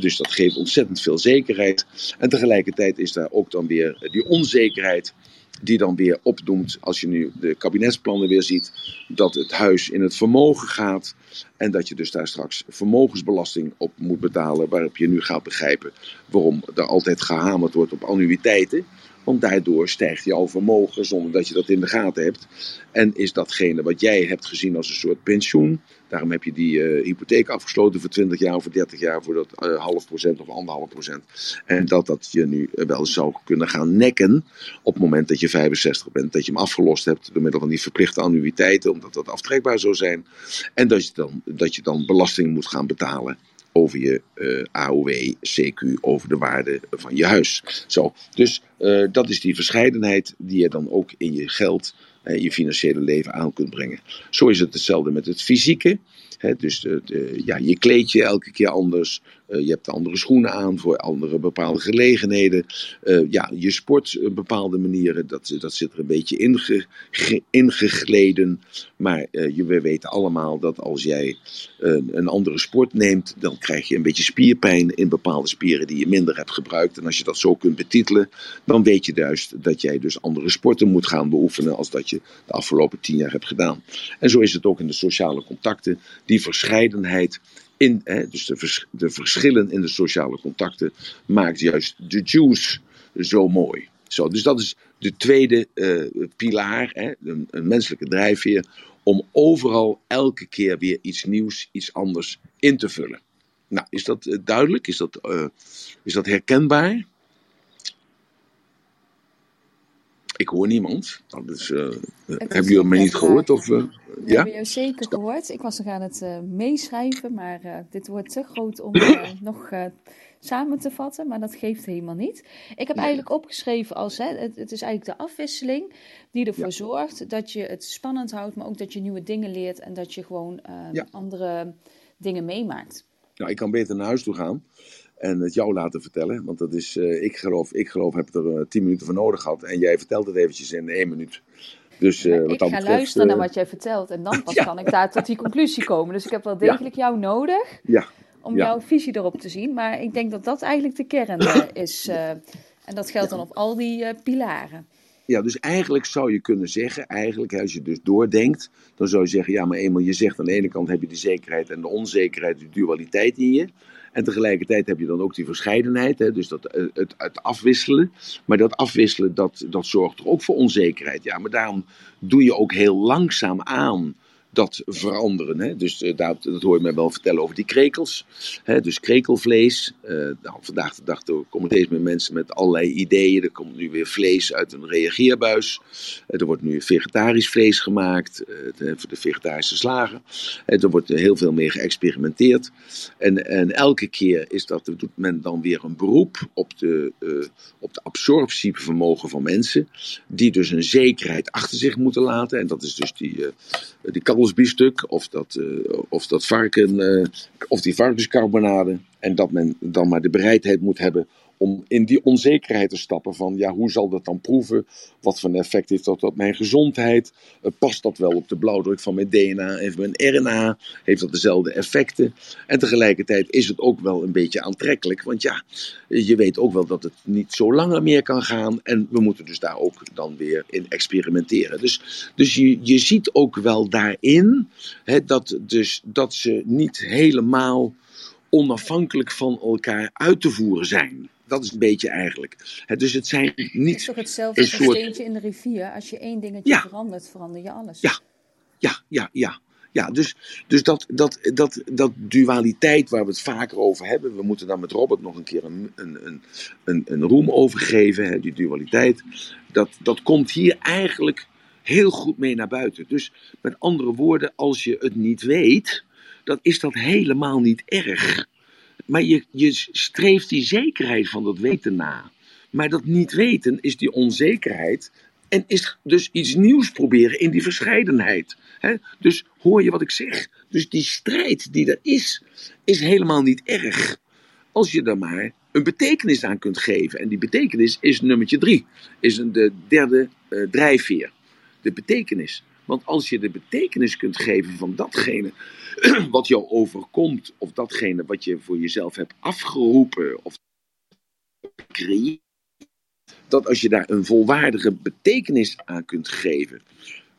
dus dat geeft ontzettend veel zekerheid. En tegelijkertijd is daar ook dan weer die onzekerheid die dan weer opdoemt, als je nu de kabinetsplannen weer ziet, dat het huis in het vermogen gaat. En dat je dus daar straks vermogensbelasting op moet betalen. Waarop je nu gaat begrijpen waarom er altijd gehamerd wordt op annuïteiten. Want daardoor stijgt jouw vermogen zonder dat je dat in de gaten hebt. En is datgene wat jij hebt gezien als een soort pensioen. Daarom heb je die uh, hypotheek afgesloten voor 20 jaar of voor 30 jaar voor dat uh, half procent of anderhalf procent. En dat dat je nu wel zou kunnen gaan nekken op het moment dat je 65 bent. Dat je hem afgelost hebt door middel van die verplichte annuïteiten, omdat dat aftrekbaar zou zijn. En dat je dan, dat je dan belasting moet gaan betalen over je uh, AOW, CQ, over de waarde van je huis. Zo, dus uh, dat is die verscheidenheid die je dan ook in je geld en je financiële leven aan kunt brengen. Zo is het hetzelfde met het fysieke. dus ja, je kleed je elke keer anders. Uh, je hebt andere schoenen aan voor andere bepaalde gelegenheden. Uh, ja, je sport op bepaalde manieren, dat, dat zit er een beetje inge, ge, ingegleden. Maar we weten allemaal dat als jij een andere sport neemt, dan krijg je een beetje spierpijn in bepaalde spieren die je minder hebt gebruikt. En als je dat zo kunt betitelen, dan weet je juist dat jij dus andere sporten moet gaan beoefenen als dat je de afgelopen tien jaar hebt gedaan. En zo is het ook in de sociale contacten. Die verscheidenheid in, hè, dus de, de verschillen in de sociale contacten maakt juist de juice zo mooi. Zo, dus dat is de tweede uh, pilaar, hè, een, menselijke drijfveer, om overal elke keer weer iets nieuws, iets anders in te vullen. Nou, is dat uh, duidelijk? Is dat, uh, is dat herkenbaar? Ik hoor niemand. Nou, dus, uh, hebben jullie me niet gehoord? Of, uh, we ja? hebben jou zeker gehoord. Ik was nog aan het uh, meeschrijven, maar dit wordt te groot om nog samen te vatten. Maar dat geeft helemaal niet. Ik heb eigenlijk opgeschreven als, hè, het, het, is eigenlijk de afwisseling die ervoor ja. zorgt dat je het spannend houdt, maar ook dat je nieuwe dingen leert en dat je gewoon ja. andere dingen meemaakt. Nou, ik kan beter naar huis toe gaan en het jou laten vertellen. Want dat is, uh, ik geloof, ik geloof, heb er uh, tien minuten voor nodig gehad. En jij vertelt het eventjes in één minuut. Dus, uh, wat ik ga betreft, luisteren naar wat jij vertelt. En dan pas ja. kan ik daar tot die conclusie komen. Dus ik heb wel degelijk ja. jou nodig. Ja. Om jouw visie erop te zien. Maar ik denk dat dat eigenlijk de kern is. en dat geldt dan op al die pilaren. Ja, dus eigenlijk zou je kunnen zeggen, eigenlijk als je dus doordenkt, dan zou je zeggen, ja, maar eenmaal je zegt aan de ene kant heb je de zekerheid en de onzekerheid, de dualiteit in je. En tegelijkertijd heb je dan ook die verscheidenheid, hè, dus dat, eh, het, het afwisselen. Maar dat afwisselen, dat, dat zorgt er ook voor onzekerheid. Ja, maar daarom doe je ook heel langzaam aan dat veranderen. Hè? Dus uh, dat, dat hoor je mij wel vertellen over die krekels. Hè? Dus krekelvlees. Uh, nou, vandaag de dag komen steeds meer mensen met allerlei ideeën. Er komt nu weer vlees uit een reageerbuis. Uh, er wordt nu vegetarisch vlees gemaakt voor de vegetarische slagen. er wordt heel veel meer geëxperimenteerd. En, en elke keer is dat, doet men dan weer een beroep op de, op de absorptievermogen van mensen. Die dus een zekerheid achter zich moeten laten. En dat is dus die, die kalfsbiefstuk of dat, uh, of dat varken, uh, of die varkenscarbonade. En dat men dan maar de bereidheid moet hebben om in die onzekerheid te stappen van, ja, hoe zal dat dan proeven? Wat voor effect heeft dat op mijn gezondheid? Uh, past dat wel op de blauwdruk van mijn DNA en mijn RNA? Heeft dat dezelfde effecten? En tegelijkertijd is het ook wel een beetje aantrekkelijk, want ja, je weet ook wel dat het niet zo langer meer kan gaan en we moeten dus daar ook dan weer in experimenteren. Dus, dus je, je ziet ook wel daarin dat, dus, dat ze niet helemaal onafhankelijk van elkaar uit te voeren zijn. Dat is een beetje eigenlijk. dus het zijn niet. Het is toch hetzelfde als een soort... steentje in de rivier. Als je één dingetje verandert, verander je alles. Ja, ja, ja, ja. Ja, dus, dus dat, dat, dat, dat dualiteit waar we het vaker over hebben, we moeten daar met Robert nog een keer een, een, een, een roem over geven, hè, die dualiteit, dat, dat komt hier eigenlijk heel goed mee naar buiten. Dus met andere woorden, als je het niet weet, dan is dat helemaal niet erg. Maar je, streeft die zekerheid van dat weten na. Maar dat niet weten is die onzekerheid. En is dus iets nieuws proberen in die verscheidenheid. Dus hoor je wat ik zeg? Dus die strijd die er is, is helemaal niet erg. Als je er maar een betekenis aan kunt geven. En die betekenis is nummertje drie. Is de derde uh, drijfveer. De betekenis. Want als je de betekenis kunt geven van datgene wat jou overkomt, of datgene wat je voor jezelf hebt afgeroepen of creëert, dat als je daar een volwaardige betekenis aan kunt geven,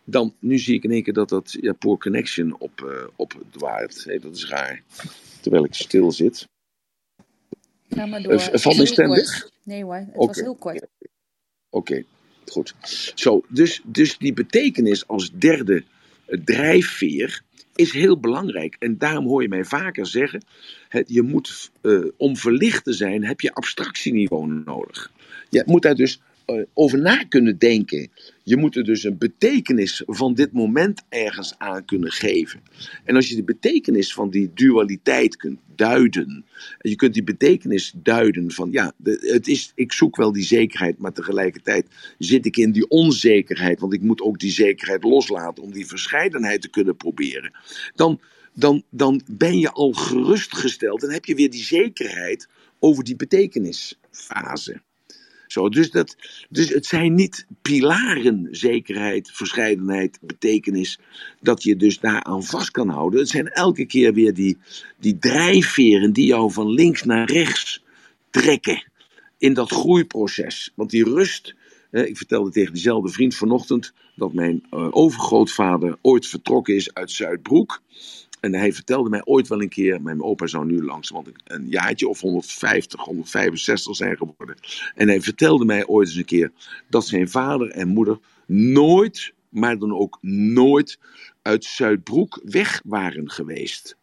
dan, nu zie ik in één keer dat dat ja, poor connection op, uh, opdwaart. Hey, dat is raar. Terwijl ik stil zit. Ga maar door. Uh, valt mijn stem weg? Nee hoor, het was heel kort. Oké, okay. Goed. Zo, dus, dus die betekenis als derde drijfveer is heel belangrijk. En daarom hoor je mij vaker zeggen: je moet, uh, om verlicht te zijn, heb je abstractieniveau nodig. Je moet daar dus over na kunnen denken. Je moet er dus een betekenis van dit moment ergens aan kunnen geven. En als je de betekenis van die dualiteit kunt duiden. En je kunt die betekenis duiden van ja, het is, ik zoek wel die zekerheid, maar tegelijkertijd zit ik in die onzekerheid. Want ik moet ook die zekerheid loslaten om die verscheidenheid te kunnen proberen. Dan, dan, dan ben je al gerustgesteld en heb je weer die zekerheid over die betekenisfase. Dus, dat, dus het zijn niet pilaren, zekerheid, verscheidenheid, betekenis, dat je dus daaraan vast kan houden. Het zijn elke keer weer die, die drijfveren die jou van links naar rechts trekken in dat groeiproces. Want die rust, ik vertelde tegen diezelfde vriend vanochtend dat mijn eh, overgrootvader ooit vertrokken is uit Zuidbroek. En hij vertelde mij ooit wel een keer, mijn opa zou nu langs, want een jaartje of 150, 165 zijn geworden. En hij vertelde mij ooit eens een keer dat zijn vader en moeder nooit, maar dan ook nooit uit Zuidbroek weg waren geweest.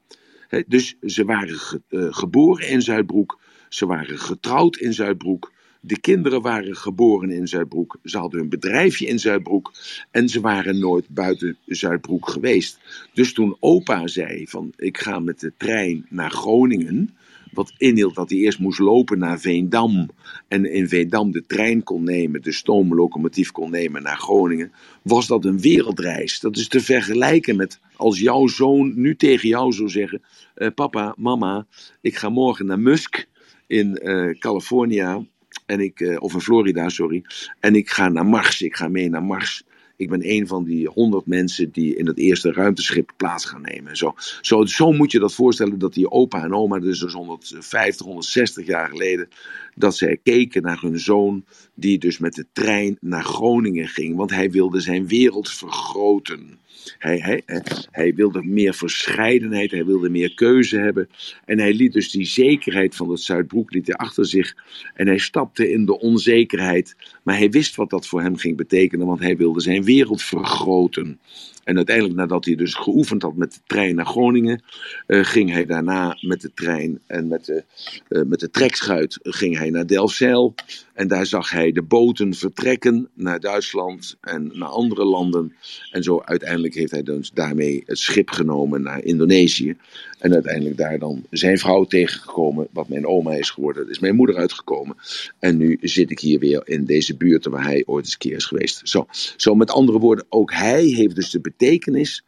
dus ze waren eh, geboren in Zuidbroek, ze waren getrouwd in Zuidbroek, de kinderen waren geboren in Zuidbroek. Ze hadden hun bedrijfje in Zuidbroek. En ze waren nooit buiten Zuidbroek geweest. Dus toen opa zei van ik ga met de trein naar Groningen. Wat inhield dat hij eerst moest lopen naar Veendam. En in Veendam de trein kon nemen, de stoomlocomotief kon nemen naar Groningen. Was dat een wereldreis. Dat is te vergelijken met als jouw zoon nu tegen jou zou zeggen: uh, Papa, mama, ik ga morgen naar Musk in uh, California. En ik, uh, of in Florida, sorry. En ik ga naar Mars. Ik ga mee naar Mars. Ik ben een van die honderd mensen die in het eerste ruimteschip plaats gaan nemen. Zo, zo, zo moet je dat voorstellen dat die opa en oma, dus 150, 160 jaar geleden, dat zij keken naar hun zoon, die dus met de trein naar Groningen ging. Want hij wilde zijn wereld vergroten. Hij, hij, hij wilde meer verscheidenheid, hij wilde meer keuze hebben. En hij liet dus die zekerheid van het Zuidbroek liet hij achter zich. En hij stapte in de onzekerheid. Maar hij wist wat dat voor hem ging betekenen, want hij wilde zijn wereld vergroten. En uiteindelijk, nadat hij dus geoefend had met de trein naar Groningen, uh, ging hij daarna met de trein en met de, uh, met de trekschuit ging hij naar Delfzijl. En daar zag hij de boten vertrekken naar Duitsland en naar andere landen. En zo uiteindelijk heeft hij dus daarmee het schip genomen naar Indonesië. En uiteindelijk daar dan zijn vrouw tegengekomen, wat mijn oma is geworden. Dat is mijn moeder uitgekomen. En nu zit ik hier weer in deze buurt waar hij ooit eens een keer is geweest. Zo, zo met andere woorden, ook hij heeft dus de betekenis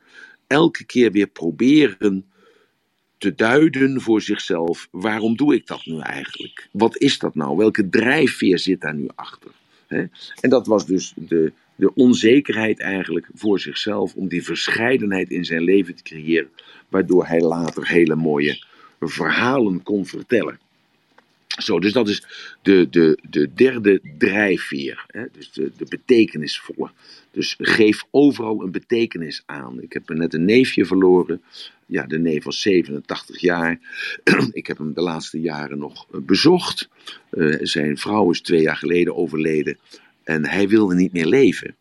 elke keer weer proberen te duiden voor zichzelf. Waarom doe ik dat nu eigenlijk? Wat is dat nou? Welke drijfveer zit daar nu achter? En dat was dus de, de onzekerheid eigenlijk voor zichzelf om die verscheidenheid in zijn leven te creëren, waardoor hij later hele mooie verhalen kon vertellen. Zo, dus dat is de, de, de derde drijfveer, hè? dus de, de betekenisvolle. Dus geef overal een betekenis aan. Ik heb net een neefje verloren. Ja, de neef was 87 jaar. Ik heb hem de laatste jaren nog bezocht. Uh, zijn vrouw is twee jaar geleden overleden. En hij wilde niet meer leven.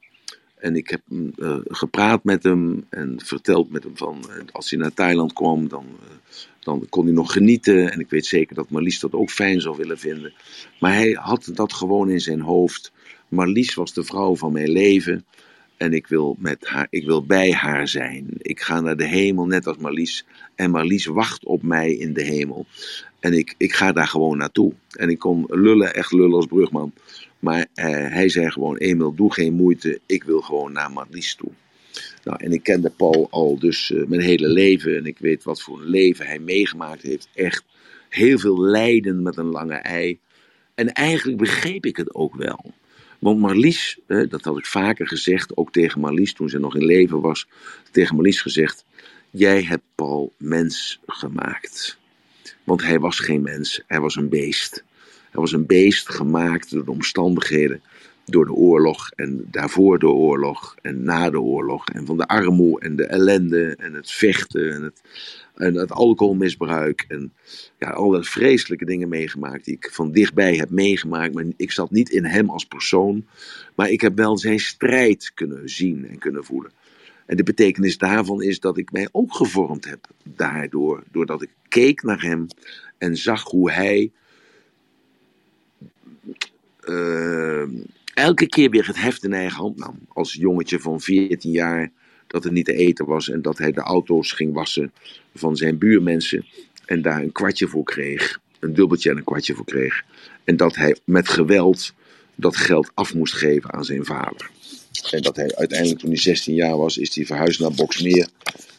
En ik heb uh, gepraat met hem en verteld met hem van uh, als hij naar Thailand kwam, dan, uh, dan kon hij nog genieten. En ik weet zeker dat Marlies dat ook fijn zou willen vinden. Maar hij had dat gewoon in zijn hoofd. Marlies was de vrouw van mijn leven. En ik wil, met haar, ik wil bij haar zijn. Ik ga naar de hemel, net als Marlies. En Marlies wacht op mij in de hemel. En ik, ik ga daar gewoon naartoe. En ik kon lullen, echt lullen als brugman. Maar eh, hij zei gewoon, Emil, doe geen moeite. Ik wil gewoon naar Marlies toe. Nou, en ik kende Paul al dus uh, mijn hele leven. En ik weet wat voor een leven hij meegemaakt heeft. Echt heel veel lijden met een lange ei. En eigenlijk begreep ik het ook wel. Want Marlies, eh, dat had ik vaker gezegd, ook tegen Marlies toen ze nog in leven was, tegen Marlies gezegd: Jij hebt Paul mens gemaakt. Want hij was geen mens, hij was een beest. Hij was een beest gemaakt door de omstandigheden, door de oorlog en daarvoor de oorlog en na de oorlog. En van de armoede en de ellende en het vechten en het, en het alcoholmisbruik. En ja, alle vreselijke dingen meegemaakt die ik van dichtbij heb meegemaakt. Maar ik zat niet in hem als persoon, maar ik heb wel zijn strijd kunnen zien en kunnen voelen. En de betekenis daarvan is dat ik mij ook gevormd heb daardoor. Doordat ik keek naar hem en zag hoe hij uh, elke keer weer het heft in eigen hand nam. Als jongetje van 14 jaar dat het niet te eten was en dat hij de auto's ging wassen van zijn buurmensen en daar een kwartje voor kreeg. Een dubbeltje en een kwartje voor kreeg. En dat hij met geweld dat geld af moest geven aan zijn vader. En dat hij uiteindelijk, toen hij 16 jaar was, is hij verhuisd naar Boksmeer.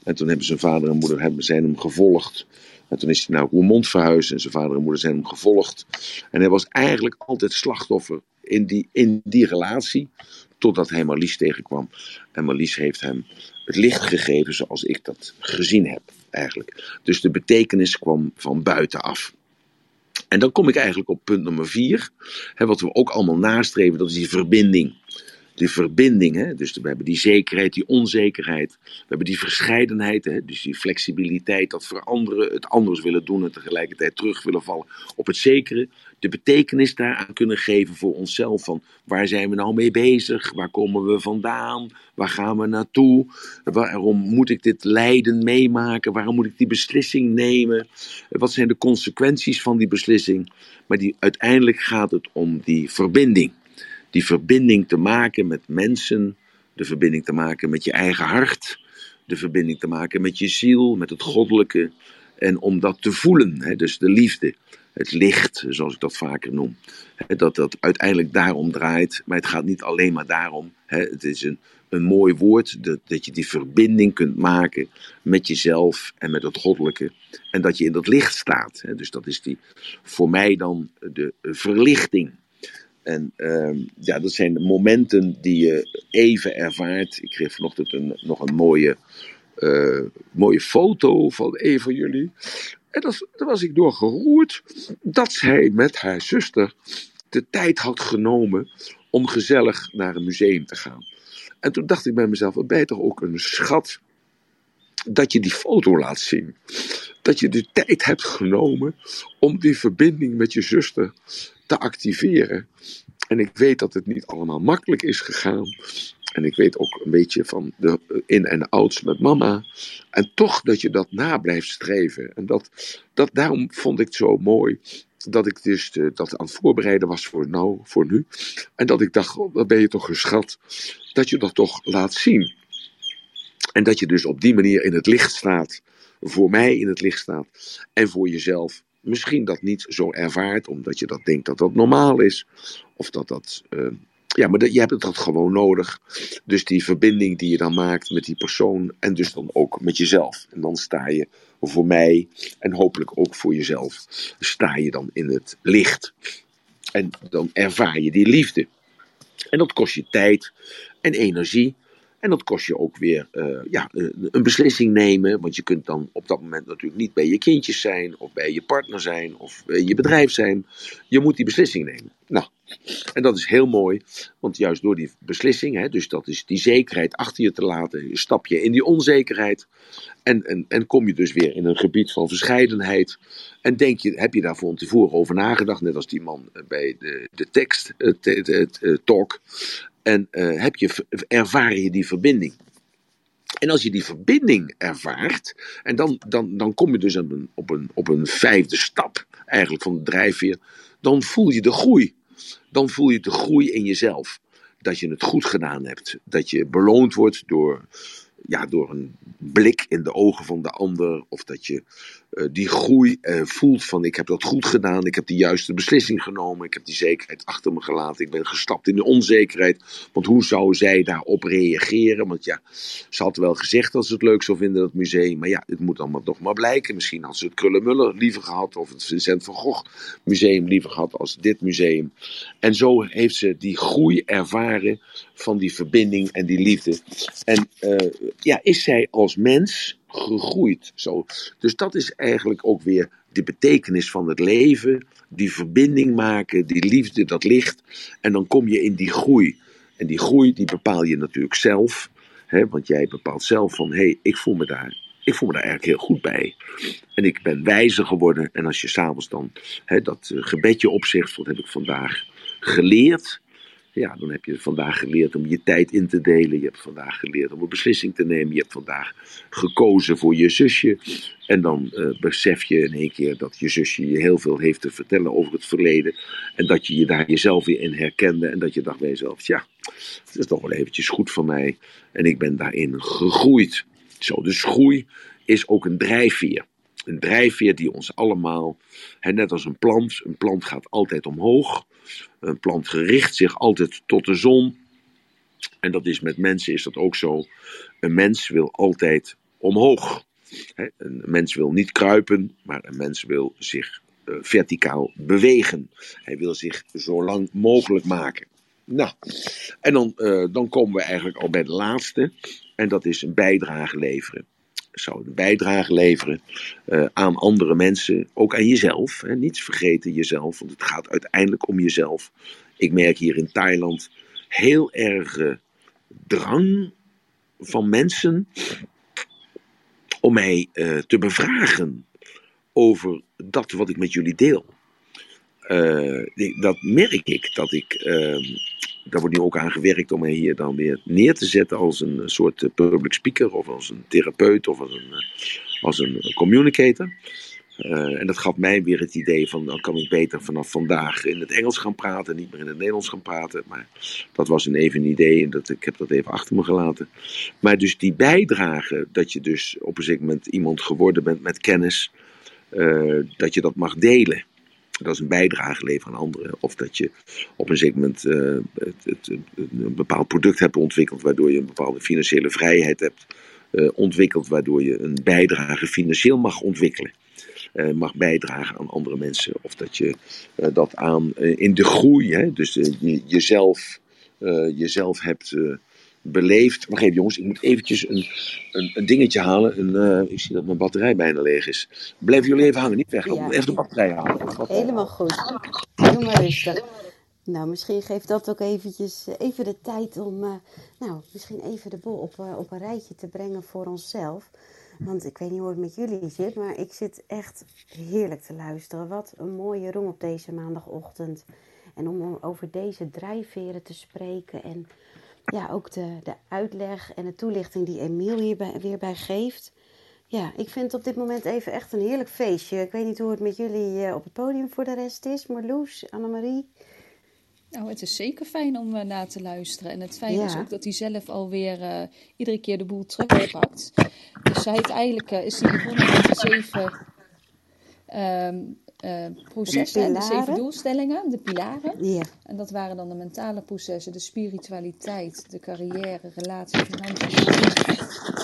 En toen hebben zijn vader en moeder hebben, zijn hem gevolgd. En toen is hij naar Roermond verhuisd en zijn vader en moeder zijn hem gevolgd. En hij was eigenlijk altijd slachtoffer in die, in die relatie, totdat hij Marlies tegenkwam. En Marlies heeft hem het licht gegeven zoals ik dat gezien heb, eigenlijk. Dus de betekenis kwam van buitenaf. En dan kom ik eigenlijk op punt nummer vier, hè, wat we ook allemaal nastreven, dat is die verbinding die verbinding. Hè? Dus we hebben die zekerheid, die onzekerheid. We hebben die verscheidenheid, hè? dus die flexibiliteit, dat veranderen, het anders willen doen en tegelijkertijd terug willen vallen op het zekere. De betekenis daaraan kunnen geven voor onszelf. Van waar zijn we nou mee bezig? Waar komen we vandaan? Waar gaan we naartoe? Waarom moet ik dit lijden meemaken? Waarom moet ik die beslissing nemen? Wat zijn de consequenties van die beslissing? Maar die, uiteindelijk gaat het om die verbinding die verbinding te maken met mensen, de verbinding te maken met je eigen hart, de verbinding te maken met je ziel, met het goddelijke. En om dat te voelen, hè, dus de liefde, het licht, zoals ik dat vaker noem. Hè, dat dat uiteindelijk daarom draait, maar het gaat niet alleen maar daarom. Hè, het is een, een mooi woord, dat, dat je die verbinding kunt maken met jezelf en met het goddelijke. En dat je in dat licht staat. Hè, dus dat is die, voor mij dan de verlichting. En uh, ja, dat zijn de momenten die je even ervaart. Ik kreeg vanochtend een, nog een mooie, uh, mooie foto van een van jullie. En dat, daar was ik door geroerd dat zij met haar zuster de tijd had genomen om gezellig naar een museum te gaan. En toen dacht ik bij mezelf, wat ben je toch ook een schat dat je die foto laat zien. Dat je de tijd hebt genomen om die verbinding met je zuster te activeren. En ik weet dat het niet allemaal makkelijk is gegaan. En ik weet ook een beetje van de in- en outs met mama. En toch dat je dat na blijft streven. En dat, dat, daarom vond ik het zo mooi dat ik dus de, dat aan het voorbereiden was voor, nou, voor nu. En dat ik dacht, oh, wat ben je toch geschat dat je dat toch laat zien. En dat je dus op die manier in het licht staat. Voor mij in het licht staat. En voor jezelf misschien dat niet zo ervaart, omdat je dat denkt dat dat normaal is. Of dat dat uh, ja, maar je hebt dat gewoon nodig. Dus die verbinding die je dan maakt met die persoon en dus dan ook met jezelf. En dan sta je voor mij en hopelijk ook voor jezelf, sta je dan in het licht. En dan ervaar je die liefde. En dat kost je tijd en energie. En dat kost je ook weer uh, ja, een beslissing nemen. Want je kunt dan op dat moment natuurlijk niet bij je kindjes zijn, of bij je partner zijn, of bij je bedrijf zijn. Je moet die beslissing nemen. Nou, en dat is heel mooi, want juist door die beslissing, hè, dus dat is die zekerheid achter je te laten, stap je in die onzekerheid. En, en, en kom je dus weer in een gebied van verscheidenheid. En denk je, heb je daar van tevoren over nagedacht, net als die man bij de, de tekst, het, het, het, talk. En uh, heb je, ervaar je die verbinding. En als je die verbinding ervaart, en dan, dan, dan kom je dus op een, op, een, op een vijfde stap eigenlijk van de drijfveer, dan voel je de groei. Dan voel je de groei in jezelf. Dat je het goed gedaan hebt. Dat je beloond wordt door ja, door een blik in de ogen van de ander. Of dat je die groei voelt van ik heb dat goed gedaan. Ik heb de juiste beslissing genomen. Ik heb die zekerheid achter me gelaten. Ik ben gestapt in de onzekerheid. Want hoe zou zij daarop reageren? Want ja, ze had wel gezegd dat ze het leuk zou vinden, dat museum. Maar ja, het moet allemaal nog maar blijken. Misschien had ze het Krullenmuller liever gehad. Of het Vincent van Gogh museum liever gehad als dit museum. En zo heeft ze die groei ervaren van die verbinding en die liefde. En uh, ja, is zij als mens gegroeid. Zo. Dus dat is eigenlijk ook weer de betekenis van het leven. Die verbinding maken, die liefde, dat licht. En dan kom je in die groei. En die groei die bepaal je natuurlijk zelf. Hè, want jij bepaalt zelf van, hé, hey, ik voel me daar ik voel me daar eigenlijk heel goed bij. En ik ben wijzer geworden. En als je s'avonds dan hè, dat eh, gebedje opzegt, wat heb ik vandaag geleerd? Ja, dan heb je vandaag geleerd om je tijd in te delen. Je hebt vandaag geleerd om een beslissing te nemen. Je hebt vandaag gekozen voor je zusje. En dan uh, besef je in één keer dat je zusje je heel veel heeft te vertellen over het verleden. En dat je je daar jezelf weer in herkende. En dat je dacht bij jezelf, ja, het is toch wel eventjes goed voor mij. En ik ben daarin gegroeid. Zo, dus groei is ook een drijfveer. Een drijfveer die ons allemaal, hè, net als een plant, een plant gaat altijd omhoog. Een plant gericht zich altijd tot de zon. En dat is met mensen is dat ook zo. Een mens wil altijd omhoog. Een mens wil niet kruipen, maar een mens wil zich uh, verticaal bewegen. Hij wil zich zo lang mogelijk maken. Nou, en dan, uh, dan komen we eigenlijk al bij de laatste. En dat is een bijdrage leveren zou een bijdrage leveren uh, aan andere mensen, ook aan jezelf. Hè. Niet vergeten jezelf, want het gaat uiteindelijk om jezelf. Ik merk hier in Thailand heel erg drang van mensen om mij uh, te bevragen over dat wat ik met jullie deel. Dat merk ik, dat ik ehm, daar wordt nu ook aan gewerkt om mij hier dan weer neer te zetten als een soort eh, public speaker of als een therapeut of als een, eh, als een communicator. Uh, en dat gaf mij weer het idee van dan kan ik beter vanaf vandaag in het Engels gaan praten, niet meer in het Nederlands gaan praten. Maar dat was een even een idee en dat, ik heb dat even achter me gelaten. Maar dus die bijdrage, dat je dus op een zeker moment iemand geworden bent met kennis, dat je dat mag delen dat is een bijdrage leveren aan anderen. Of dat je op een zeker moment uh, het, het, een bepaald product hebt ontwikkeld, waardoor je een bepaalde financiële vrijheid hebt uh, ontwikkeld, waardoor je een bijdrage financieel mag ontwikkelen. Uh, mag bijdragen aan andere mensen. Of dat je dat aan in de groei, hè, dus je, jezelf, jezelf hebt beleefd. Maar even jongens, ik moet eventjes een, een, een dingetje halen. Een, uh, ik zie dat mijn batterij bijna leeg is. Blijven jullie even hangen, niet weg. Ja. Even de batterij halen. Helemaal goed. Doe maar rustig. Nou, misschien geeft dat ook eventjes eh, even de tijd om, uh, nou, misschien even de boel op, uh, op een rijtje te brengen voor onszelf. Want ik weet niet hoe het met jullie zit, maar ik zit echt heerlijk te luisteren. Wat een mooie room op deze maandagochtend. En om over deze drijfveren te spreken en ja, ook de, de uitleg en de toelichting die Emiel hier bij, weer bij geeft. Ja, ik vind het op dit moment even echt een heerlijk feestje. Ik weet niet hoe het met jullie uh, op het podium voor de rest is. Marloes, Annemarie. Nou, het is zeker fijn om uh, na te luisteren. En het fijn ja. is ook dat hij zelf alweer uh, iedere keer de boel terugpakt. Dus hij heeft eigenlijk, is hij begonnen met de zeven um, eh, processen, hè, de zeven doelstellingen, de pilaren. Ja, En dat waren dan de mentale processen, de spiritualiteit, de carrière, relatie, financiën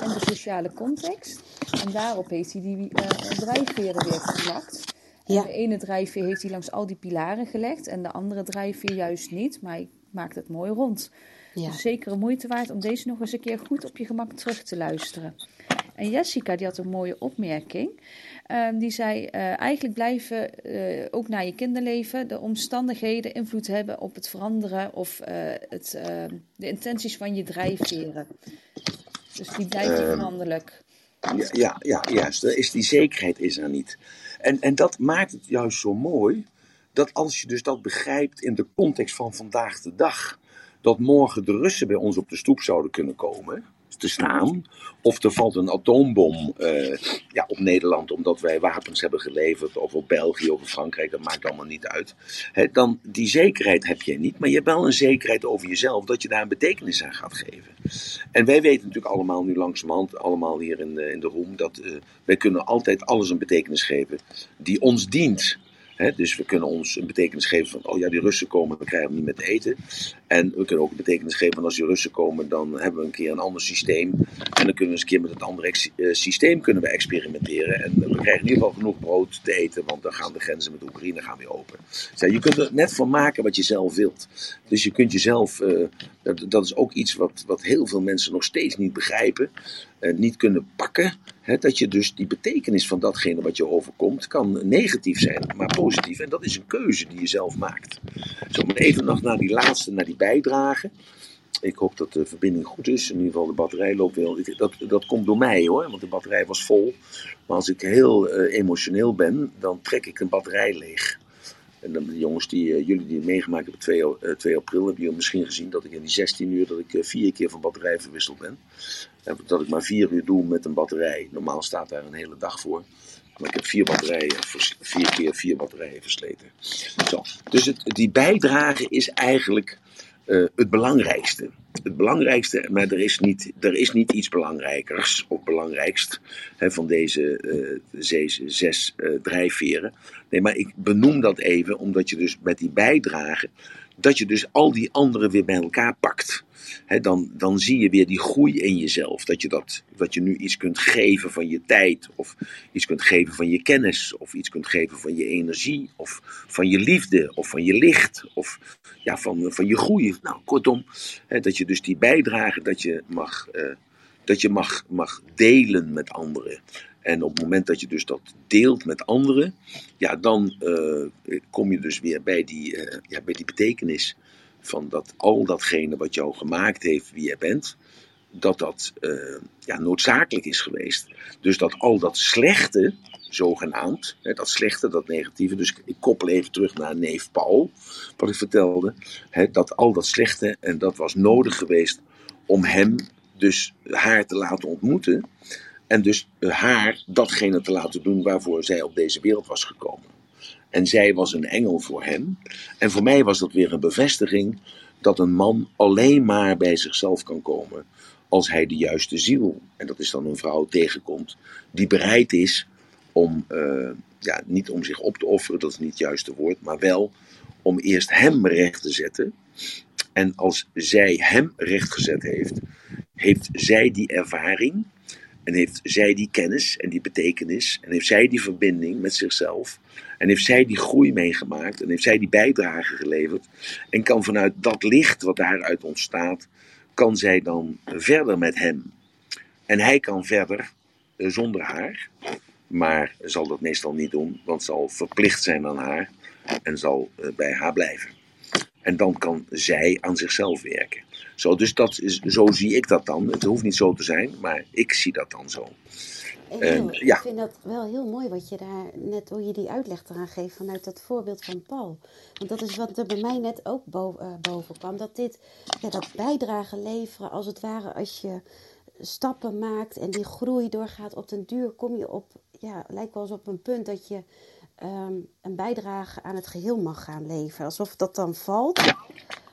en de sociale context. En daarop heeft hij die eh, drijfveren weer geplakt. En Ja. de ene drijfveer heeft hij langs al die pilaren gelegd en de andere drijfveer juist niet, maar hij maakt het mooi rond. ja. Dus zeker een moeite waard om deze nog eens een keer goed op je gemak terug te luisteren. En Jessica die had een mooie opmerking. Ehm, die zei, eh, eigenlijk blijven eh, ook na je kinderleven de omstandigheden invloed hebben op het veranderen of eh, het, eh, de intenties van je drijfveren. Dus die blijven Ehm, veranderlijk. Ja, ja, ja juist. Is die zekerheid is er niet. En, en dat maakt het juist zo mooi. Dat als je dus dat begrijpt in de context van vandaag de dag. Dat morgen de Russen bij ons op de stoep zouden kunnen komen. Te staan. Of er valt een atoombom eh, ja, op Nederland omdat wij wapens hebben geleverd. Of op België of Frankrijk. Dat maakt allemaal niet uit. Hè, dan, die zekerheid heb je niet. Maar je hebt wel een zekerheid over jezelf. Dat je daar een betekenis aan gaat geven. En wij weten natuurlijk allemaal nu langzamerhand, allemaal hier in de, in de room, dat eh, wij kunnen altijd alles een betekenis geven die ons dient. Dus we kunnen ons een betekenis geven van, oh ja, die Russen komen, we krijgen niet met eten. En we kunnen ook een betekenis geven van, als die Russen komen, dan hebben we een keer een ander systeem. En dan kunnen we eens een keer met het andere eh, systeem kunnen we experimenteren. En we krijgen in ieder geval genoeg brood te eten, want dan gaan de grenzen met Oekraïne gaan weer open. Zeg, je kunt er net van maken wat je zelf wilt. Dus je kunt jezelf, eh, dat, is ook iets wat, wat heel veel mensen nog steeds niet begrijpen, eh, niet kunnen pakken. Dat je dus die betekenis van datgene wat je overkomt, kan negatief zijn, maar positief. En dat is een keuze die je zelf maakt. Zo, maar even nog naar die laatste, naar die bijdrage. Ik hoop dat de verbinding goed is. In ieder geval de batterij loopt wel. Dat, dat komt door mij hoor, want de batterij was vol. Maar als ik heel eh, emotioneel ben, dan trek ik een batterij leeg. En dan de jongens die eh, jullie die het meegemaakt hebben 2, o- eh, 2 april, hebben jullie misschien gezien dat ik in die 16 uur dat ik vier keer van batterij verwisseld ben. Dat ik maar vier uur doe met een batterij. Normaal staat daar een hele dag voor. Maar ik heb vier batterijen, vier keer vier batterijen versleten. Zo. Dus het, die bijdrage is eigenlijk eh, het belangrijkste. Het belangrijkste, maar er is niet, er is niet iets belangrijkers of belangrijkst hè, van deze eh, zes, zes eh, drijfveren. Nee, maar ik benoem dat even omdat je dus met die bijdrage, dat je dus al die anderen weer bij elkaar pakt. Dan, dan zie je weer die groei in jezelf. Dat je, dat, dat je nu iets kunt geven van je tijd, of iets kunt geven van je kennis, of iets kunt geven van je energie, of van je liefde, of van je licht, of ja, van, van je groei. Nou, kortom, dat je dus die bijdrage, dat je mag, eh, dat je mag, mag delen met anderen. En op het moment dat je dus dat deelt met anderen, ja, dan eh, kom je dus weer bij die, eh, ja, bij die betekenis van dat al datgene wat jou gemaakt heeft wie je bent, dat dat eh, ja, noodzakelijk is geweest. Dus dat al dat slechte, zogenaamd, hè, dat slechte, dat negatieve, dus ik koppel even terug naar neef Paul, wat ik vertelde, hè, dat al dat slechte, en dat was nodig geweest om hem, dus haar te laten ontmoeten, en dus haar datgene te laten doen waarvoor zij op deze wereld was gekomen. En zij was een engel voor hem. En voor mij was dat weer een bevestiging dat een man alleen maar bij zichzelf kan komen als hij de juiste ziel, en dat is dan een vrouw, tegenkomt, die bereid is om, eh, ja, niet om zich op te offeren, dat is niet het juiste woord, maar wel om eerst hem recht te zetten. En als zij hem recht gezet heeft, heeft zij die ervaring en heeft zij die kennis en die betekenis en heeft zij die verbinding met zichzelf en heeft zij die groei meegemaakt en heeft zij die bijdrage geleverd en kan vanuit dat licht wat daaruit ontstaat, kan zij dan verder met hem. En hij kan verder eh, zonder haar, maar zal dat meestal niet doen, want zal verplicht zijn aan haar en zal eh, bij haar blijven. En dan kan zij aan zichzelf werken. Zo, dus dat is, zo zie ik dat dan. Het hoeft niet zo te zijn, maar ik zie dat dan zo. En heel- ja. Ik vind dat wel heel mooi wat je daar net, hoe je die uitleg eraan geeft vanuit dat voorbeeld van Paul. Want dat is wat er bij mij net ook eh, boven kwam. Dat dit, ja, dat bijdrage leveren, als het ware, als je stappen maakt en die groei doorgaat, op den duur kom je op, ja, lijkt wel eens op een punt dat je ehm, een bijdrage aan het geheel mag gaan leveren. Alsof dat dan valt.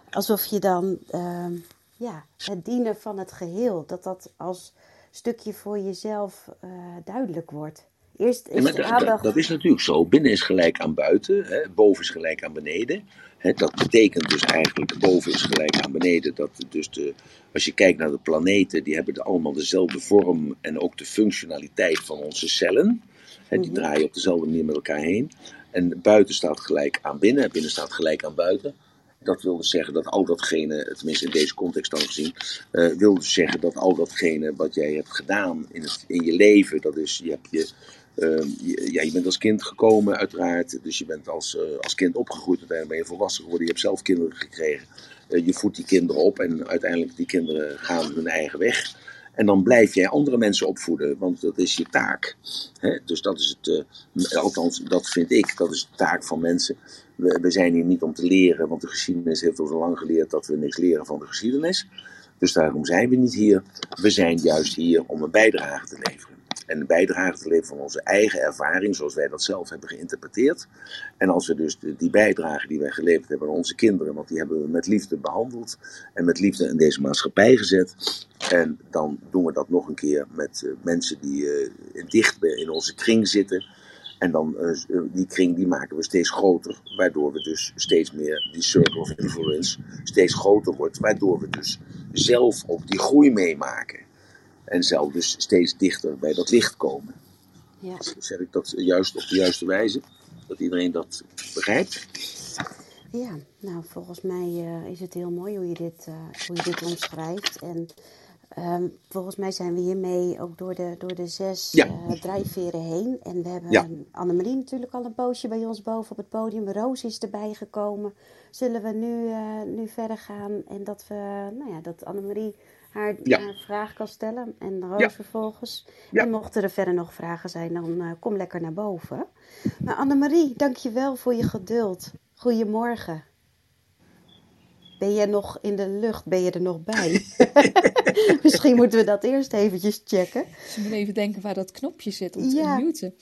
Alsof je dan, ehm, ja, het dienen van het geheel, dat dat als stukje voor jezelf eh, duidelijk wordt. Eerst is dat, dat, dat is natuurlijk zo. Binnen is gelijk aan buiten, hè, boven is gelijk aan beneden. Hè, dat betekent dus eigenlijk, boven is gelijk aan beneden. Dat dus de, als je kijkt naar de planeten, die hebben allemaal dezelfde vorm en ook de functionaliteit van onze cellen. Hè, die Mhm. draaien op dezelfde manier met elkaar heen. En buiten staat gelijk aan binnen, en binnen staat gelijk aan buiten. Dat wil zeggen dat al datgene, tenminste in deze context dan gezien, eh, wil zeggen dat al datgene wat jij hebt gedaan in, het, in je leven, dat is, je hebt je Ehm, ja, je bent als kind gekomen, uiteraard. Dus je bent als, eh, als kind opgegroeid. Uiteindelijk ben je volwassen geworden. Je hebt zelf kinderen gekregen. Eh, je voedt die kinderen op. En uiteindelijk die kinderen gaan hun eigen weg. En dan blijf jij andere mensen opvoeden. Want dat is je taak. Dus dat is het. eh, althans, dat vind ik. Dat is de taak van mensen. We zijn hier niet om te leren. Want de geschiedenis heeft ons al lang geleerd dat we niks leren van de geschiedenis. Dus daarom zijn we niet hier. We zijn juist hier om een bijdrage te leveren. En een bijdrage te leveren van onze eigen ervaring, zoals wij dat zelf hebben geïnterpreteerd. En als we dus die bijdrage die wij geleverd hebben aan onze kinderen, want die hebben we met liefde behandeld en met liefde in deze maatschappij gezet. En dan doen we dat nog een keer met eh, mensen die eh, dicht in onze kring zitten. En dan eh, die kring die maken we steeds groter, waardoor we dus steeds meer die circle of influence steeds groter wordt, waardoor we dus zelf ook die groei meemaken. En zelf dus steeds dichter bij dat licht komen. Ja. Zeg ik dat juist op de juiste wijze? Dat iedereen dat begrijpt? Ja, nou volgens mij eh, is het heel mooi hoe je dit, eh, hoe je dit omschrijft. En ehm, volgens mij zijn we hiermee ook door de, door de zes Ja. eh, drijfveren heen. En we hebben Ja. Annemarie natuurlijk al een poosje bij ons boven op het podium. Roos is erbij gekomen. Zullen we nu, nu verder gaan en dat, we, nou ja, dat Annemarie haar, Ja. haar vraag kan stellen en Roos Ja. vervolgens. Ja. En mochten er verder nog vragen zijn, dan eh, kom lekker naar boven. Maar Annemarie, dank je wel voor je geduld. Goedemorgen. Ben je nog in de lucht? Ben je er nog bij? Misschien moeten we dat eerst eventjes checken. Je moet even denken waar dat knopje zit om te Ja. unmuten.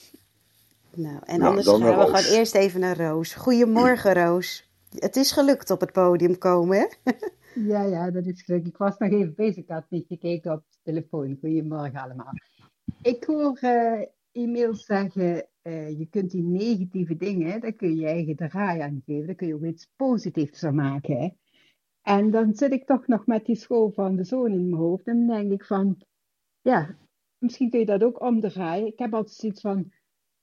Nou, en Nou, anders gaan we Roos. gewoon eerst even naar Roos. Goedemorgen, Roos. Het is gelukt op het podium komen, hè? Ja, ja, dat is gelukkig. Ik was nog even bezig, ik had niet gekeken op de telefoon. Goedemorgen allemaal. Ik hoor eh e-mails zeggen, eh, je kunt die negatieve dingen, daar kun je je eigen draai aan geven. Daar kun je ook iets positiefs van maken. En dan zit ik toch nog met die school van de zoon in mijn hoofd. En dan denk ik van, ja, misschien kun je dat ook omdraaien. Ik heb altijd zoiets van,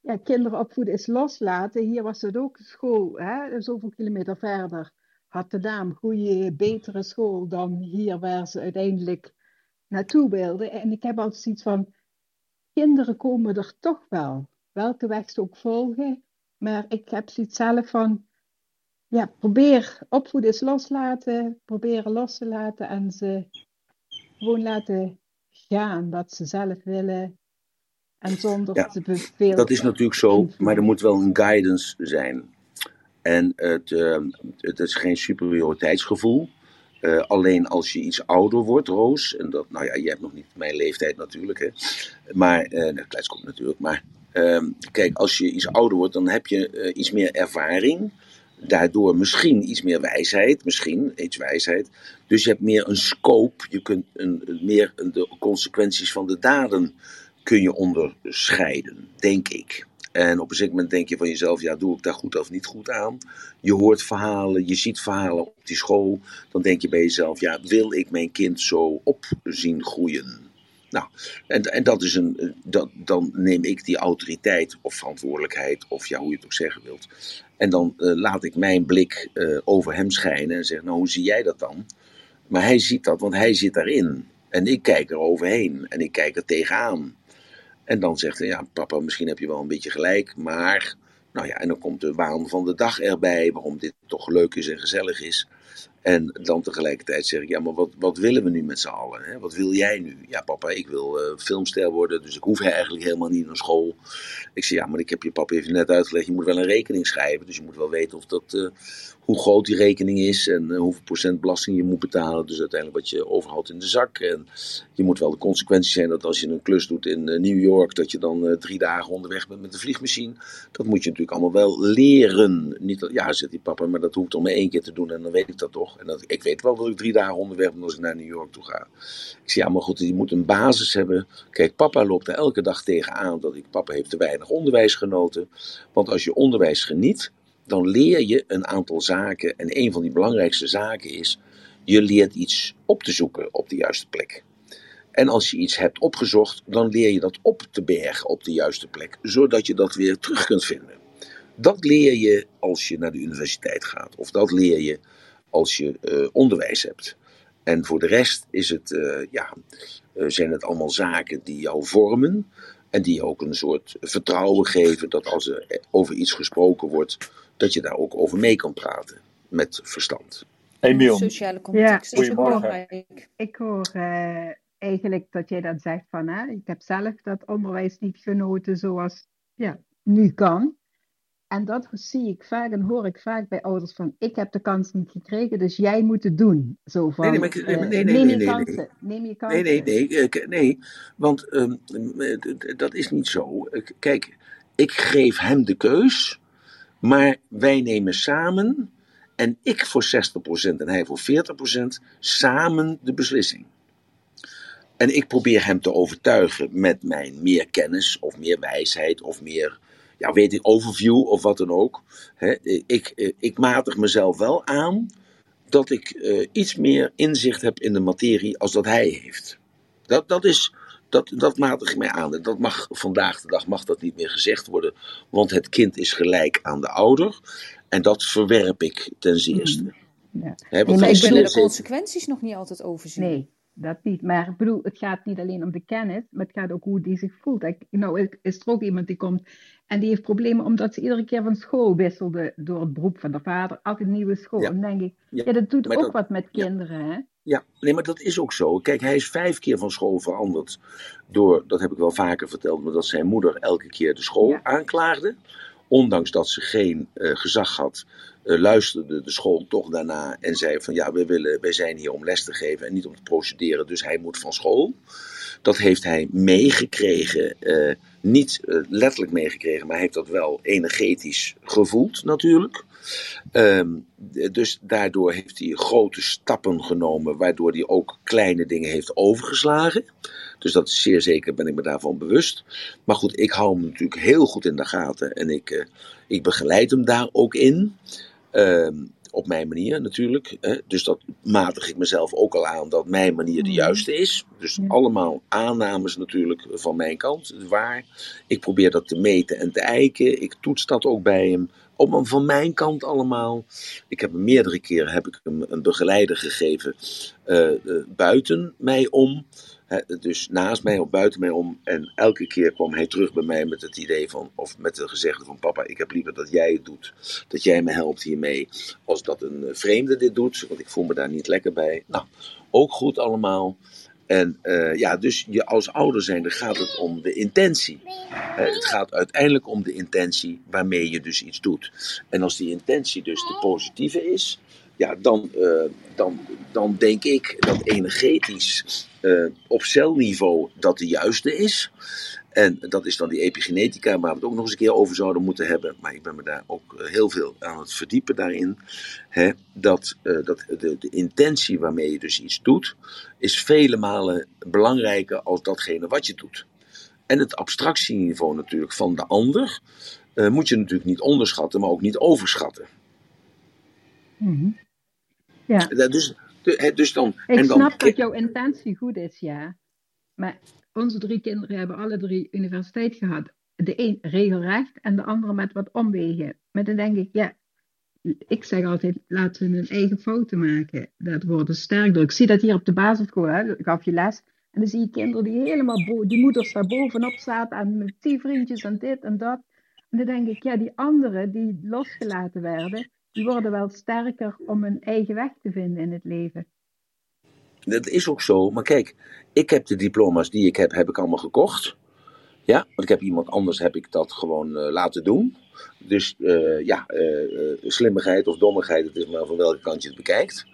ja, kinderen opvoeden is loslaten. Hier was het ook school, hè, zoveel kilometer verder had de naam goede, betere school dan hier waar ze uiteindelijk naartoe wilden. En ik heb altijd zoiets van, kinderen komen er toch wel, welke weg ze ook volgen. Maar ik heb zoiets zelf van, ja, probeer opvoeden is loslaten, proberen los te laten en ze gewoon laten gaan wat ze zelf willen. En zonder Ja, te bevelen. Dat is natuurlijk zo, maar er moet wel een guidance zijn. En het, eh, het is geen superioriteitsgevoel. Eh, alleen als je iets ouder wordt, Roos, en dat, nou ja, je hebt nog niet mijn leeftijd natuurlijk, hè. Maar, eh nou, Kleitskop natuurlijk, maar ehm, kijk, als je iets ouder wordt, dan heb je eh, iets meer ervaring. Daardoor misschien iets meer wijsheid, misschien iets wijsheid. Dus je hebt meer een scope, je kunt een- meer de consequenties van de daden kun je onderscheiden, denk ik. En op een zeker moment denk je van jezelf, ja, doe ik daar goed of niet goed aan? Je hoort verhalen, je ziet verhalen op die school. Dan denk je bij jezelf, ja, wil ik mijn kind zo op zien groeien? Nou, en, en dat is een, dat, dan neem ik die autoriteit of verantwoordelijkheid, of ja, hoe je het ook zeggen wilt. En dan eh, laat ik mijn blik eh, over hem schijnen en zeg, nou, hoe zie jij dat dan? Maar hij ziet dat, want hij zit daarin. En ik kijk er overheen en ik kijk er tegenaan. En dan zegt hij, ja, papa, misschien heb je wel een beetje gelijk, maar... Nou ja, en dan komt de waan van de dag erbij, waarom dit toch leuk is en gezellig is. En dan tegelijkertijd zeg ik, ja, maar wat, wat willen we nu met z'n allen? Hè? Wat wil jij nu? Ja, papa, ik wil eh, filmster worden, dus ik hoef eigenlijk helemaal niet naar school. Ik zeg, ja, maar ik heb je papa even net uitgelegd, je moet wel een rekening schrijven. Dus je moet wel weten of dat, eh, hoe groot die rekening is en eh, hoeveel procent belasting je moet betalen. Dus uiteindelijk wat je overhoudt in de zak. En je moet wel de consequenties zijn dat als je een klus doet in eh, New York, dat je dan eh, drie dagen onderweg bent met de vliegmachine. Dat moet je natuurlijk allemaal wel leren. Niet, ja, zegt die papa, maar dat hoeft om één keer te doen en dan weet ik dat toch. En dat, ik weet wel dat ik drie dagen onderweg ben als ik naar New York toe ga. Ik zeg, ja, maar goed, je moet een basis hebben. Kijk, papa loopt er elke dag tegenaan dat ik, papa heeft te weinig onderwijs genoten. Want als je onderwijs geniet, dan leer je een aantal zaken. En een van die belangrijkste zaken is, je leert iets op te zoeken op de juiste plek. En als je iets hebt opgezocht, dan leer je dat op te bergen op de juiste plek, zodat je dat weer terug kunt vinden. Dat leer je als je naar de universiteit gaat, of dat leer je als je uh, onderwijs hebt. En voor de rest is het, uh, ja, uh, zijn het allemaal zaken die jou vormen en die ook een soort vertrouwen geven dat als er over iets gesproken wordt, dat je daar ook over mee kan praten met verstand. Emiel. Sociale context ja, is belangrijk. Ik hoor uh, eigenlijk dat jij dat zegt van, hè, ik heb zelf dat onderwijs niet genoten zoals ja, nu kan. En dat zie ik vaak en hoor ik vaak bij ouders van, ik heb de kans niet gekregen, dus jij moet het doen. Zo van, nee, nee, nee, nee, neem je kansen. Neem je kansen. Nee, nee, nee, nee, want um, dat is niet zo. Kijk, ik geef hem de keus, maar wij nemen samen, en ik voor 60% en hij voor 40%, samen de beslissing. En ik probeer hem te overtuigen met mijn meer kennis of meer wijsheid of meer, ja, weet ik, overview of wat dan ook. ik, eh, ik matig mezelf wel aan dat ik uh, iets meer inzicht heb in de materie als dat hij heeft. Dat, dat is, dat, dat matig ik mij aan. Dat mag vandaag de dag mag dat niet meer gezegd worden, want het kind is gelijk aan de ouder. En dat verwerp ik ten zeerste. Mm. Ja. He, nee, maar ik de consequenties nog niet altijd overzien. Nee, dat niet. Maar ik bedoel, het gaat niet alleen om de kennis, maar het gaat ook hoe die zich voelt. Ik, nou, is er ook iemand die komt en die heeft problemen omdat ze iedere keer van school wisselde door het beroep van de vader. Altijd nieuwe school. Ja. Dan denk ik, ja, dat doet ook wat met kinderen, hè? Ja, nee, maar dat is ook zo. Kijk, hij is vijf keer van school veranderd. Door, dat heb ik wel vaker verteld, maar dat zijn moeder elke keer de school aanklaagde. Ondanks dat ze geen uh, gezag had, uh, luisterde de school toch daarna en zei van ja, wij, willen, wij zijn hier om les te geven en niet om te procederen, dus hij moet van school. Dat heeft hij meegekregen, uh, niet letterlijk meegekregen, maar hij heeft dat wel energetisch gevoeld natuurlijk. Um, dus daardoor heeft hij grote stappen genomen, waardoor hij ook kleine dingen heeft overgeslagen. Dus dat is zeer zeker, ben ik me daarvan bewust. Maar goed, ik hou hem natuurlijk heel goed in de gaten en ik, uh, ik begeleid hem daar ook in. Ehm, op mijn manier natuurlijk. Hè. Dus dat matig ik mezelf ook al aan dat mijn manier de mhm. juiste is. Dus allemaal aannames natuurlijk van mijn kant. Waar. Ik probeer dat te meten en te eiken. Ik toets dat ook bij hem. Op, van mijn kant allemaal. Ik heb meerdere keren heb ik hem een begeleider gegeven uh, uh, buiten mij om dus naast mij of buiten mij om. En elke keer kwam hij terug bij mij met het idee van, of met de gezegde van: Papa, ik heb liever dat jij het doet. Dat jij me helpt hiermee. Als dat een eh, vreemde dit doet, want ik voel me daar niet lekker bij. Nou, ook goed allemaal. En uh, ja, dus je als ouder zijnde gaat het om de intentie. Het gaat uiteindelijk om de intentie waarmee je dus iets doet. En als die intentie dus de positieve is, ja, dan, uh, dan, dan denk ik dat energetisch uh, op celniveau dat de juiste is. En dat is dan die epigenetica, waar we het ook nog eens een keer over zouden moeten hebben. Maar ik ben me daar ook eh, heel veel aan het verdiepen daarin. Hè, dat dat de, de, intentie waarmee je dus iets doet, is vele malen belangrijker als datgene wat je doet. En het abstractieniveau natuurlijk van de ander moet je natuurlijk niet onderschatten, maar ook niet overschatten. Mm. Ja. Dus, dus dan, ik en dan, snap dat jouw intentie goed is, ja. Maar onze drie kinderen hebben alle drie universiteit gehad. De een regelrecht en de andere met wat omwegen. Maar dan denk ik, ja, ik zeg altijd, laten we een eigen foto maken. Dat wordt sterk door. Ik zie dat hier op de basisschool, hè, ik gaf je les. En dan zie je kinderen die helemaal, die moeders daar bovenop zaten en met die vriendjes en dit en dat. En dan denk ik, ja, die anderen die losgelaten werden, die worden wel sterker om hun eigen weg te vinden in het leven. Dat is ook zo, maar kijk, ik heb de diploma's die ik heb, heb ik allemaal gekocht. Ja, want ik heb iemand anders heb ik dat gewoon uh, laten doen. Dus uh, ja, uh, slimmigheid of dommigheid, het is maar van welke kant je het bekijkt.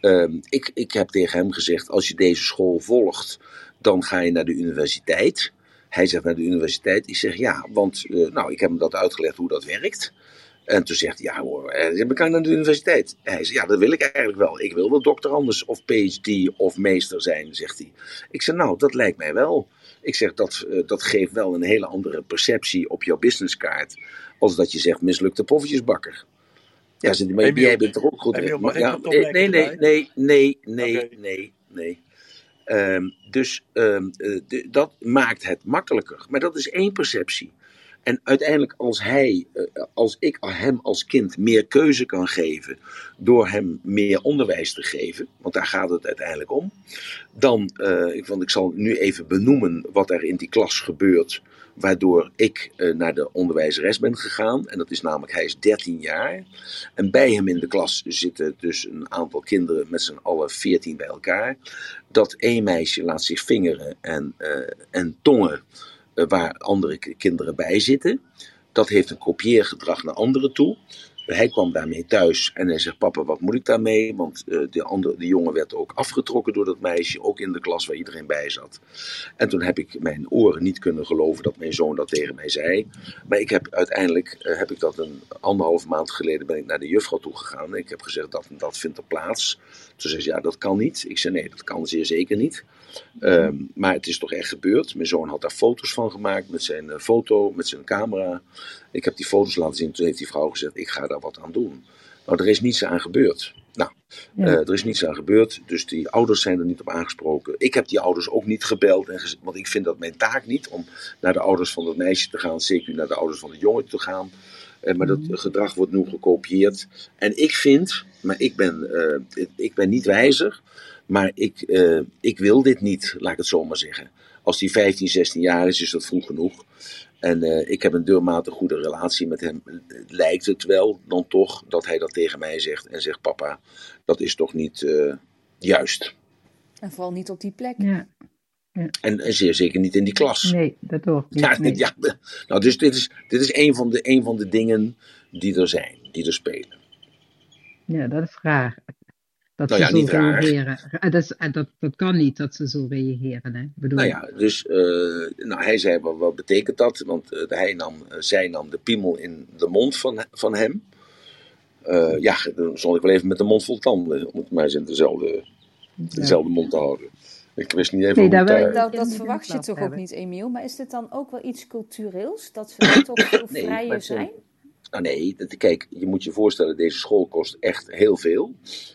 Ehm, ik, ik heb tegen hem gezegd, als je deze school volgt, dan ga je naar de universiteit. Hij zegt naar de universiteit. Ik zeg ja, want nou, ik heb hem dat uitgelegd hoe dat werkt. En toen zegt hij, ja hoor, eh, kan ik naar de universiteit? Hij zei, ja, dat wil ik eigenlijk wel. Ik wil wel dokter anders of PhD of meester zijn, zegt hij. Ik zeg, nou, dat lijkt mij wel. Ik zeg, dat, eh, dat geeft wel een hele andere perceptie op jouw businesskaart. Als dat je zegt, mislukte poffertjesbakker. Ja, zegt hij, maar Emiel, jij bent er ook goed Emiel, in. ja, opmerken nee, nee, nee, nee, nee, nee, nee. Ehm, dus ehm, eh, dat maakt het makkelijker. Maar dat is één perceptie. En uiteindelijk, als hij, eh, als ik hem als kind meer keuze kan geven, door hem meer onderwijs te geven, want daar gaat het uiteindelijk om, dan, eh, ik- want ik zal nu even benoemen wat er in die klas gebeurt, waardoor ik eh, naar de onderwijzeres ben gegaan. En dat is namelijk, hij is 13 jaar. En bij hem in de klas zitten dus een aantal kinderen met z'n allen 14 bij elkaar. Dat één meisje laat zich vingeren en, en tongen waar andere kinderen bij zitten. Dat heeft een kopieergedrag naar anderen toe. Hij kwam daarmee thuis en hij zegt: Papa, wat moet ik daarmee? Want eh, de, andere, de jongen werd ook afgetrokken door dat meisje, ook in de klas waar iedereen bij zat. En toen heb ik mijn oren niet kunnen geloven dat mijn zoon dat tegen mij zei. Maar ik heb uiteindelijk, eh, heb ik dat een anderhalf maand geleden, ben ik naar de juffrouw toe gegaan. En ik heb gezegd: dat dat vindt er plaats. Toen zei ze: Ja, dat kan niet. Ik zei: Nee, dat kan zeer zeker niet. Ehm, maar het is toch echt gebeurd. Mijn zoon had daar foto's van gemaakt met zijn eh, foto, met zijn camera. Ik heb die foto's laten zien. Toen heeft die vrouw gezegd: Ik ga daar wat aan doen. Nou, er is niets aan gebeurd. Nou, Ja. eh, er is niets aan gebeurd. Dus die ouders zijn er niet op aangesproken. Ik heb die ouders ook niet gebeld. En want ik vind dat mijn taak niet om naar de ouders van dat meisje te gaan. Zeker naar de ouders van de jongen te gaan. Eh, maar dat gedrag wordt nu gekopieerd. En ik vind, maar ik ben, ik ben niet wijzer. Maar ik, eh, ik wil dit niet, laat ik het zo maar zeggen. Als die 15, 16 jaar is, is dat vroeg genoeg. En eh, ik heb een deurmate goede relatie met hem. Lijkt het wel dan toch dat hij dat tegen mij zegt. En zegt: Papa, dat is toch niet eh, juist. En vooral niet op die plek. Ja. En, en zeer zeker niet in die klas. Nee, dat hoort niet. Ja, nee. ja, nou, dus dit is, dit is een, van de, een van de dingen die er zijn, die er spelen. Ja, dat is raar. Dat Nou ze ja, zo niet reageren. Eh, Dat, is- eh, dat, dat kan niet dat ze zo reageren. Hè? Ik bedoel, Nou ja, dus eh, nou, hij zei, wat, wat betekent dat? Want eh, hij nam, eh, zij nam de piemel in de mond van, van hem. Eh, ja, dan stond ik wel even met de mond vol tanden, om het maar eens in dezelfde, dezelfde mond te houden. Ik wist niet even Nee, hoe daar dat de verwacht je toch ook niet, Emiel? Maar is dit dan ook wel iets cultureels? Dat we toch veel vrijer ze- zijn? Nou nee, kijk, je moet je voorstellen, deze school kost echt heel veel.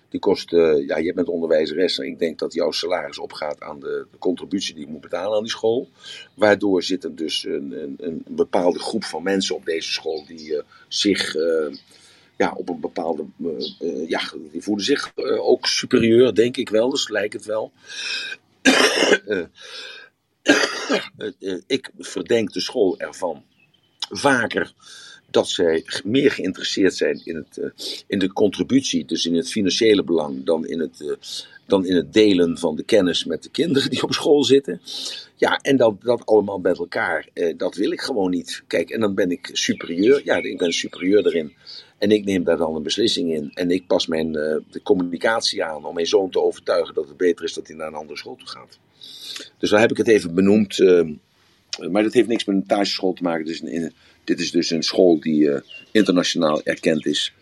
Die kost, eh, ja, je bent onderwijzeres en ik denk dat jouw salaris opgaat aan de, contributie die je moet betalen aan die school. Waardoor zit er dus een, een, een bepaalde groep van mensen op deze school die eh, zich eh, ja, op een bepaalde, ja, die voelen zich ook superieur, denk ik wel, dus lijkt het wel. Ik verdenk de school ervan vaker dat zij meer geïnteresseerd zijn in, het, eh, in de contributie, dus in het financiële belang, dan in het, eh, dan in het delen van de kennis met de kinderen die op school zitten. Ja, en dat, dat allemaal bij elkaar, eh, dat wil ik gewoon niet. Kijk, en dan ben ik superieur. Ja, ik ben superieur erin. En ik neem daar dan een beslissing in. En ik pas mijn de communicatie aan om mijn zoon te overtuigen dat het beter is dat hij naar een andere school toe gaat. Dus daar heb ik het even benoemd. maar dat heeft niks met een tageschool te maken. Dus een, dit is dus een school die eh, internationaal erkend is.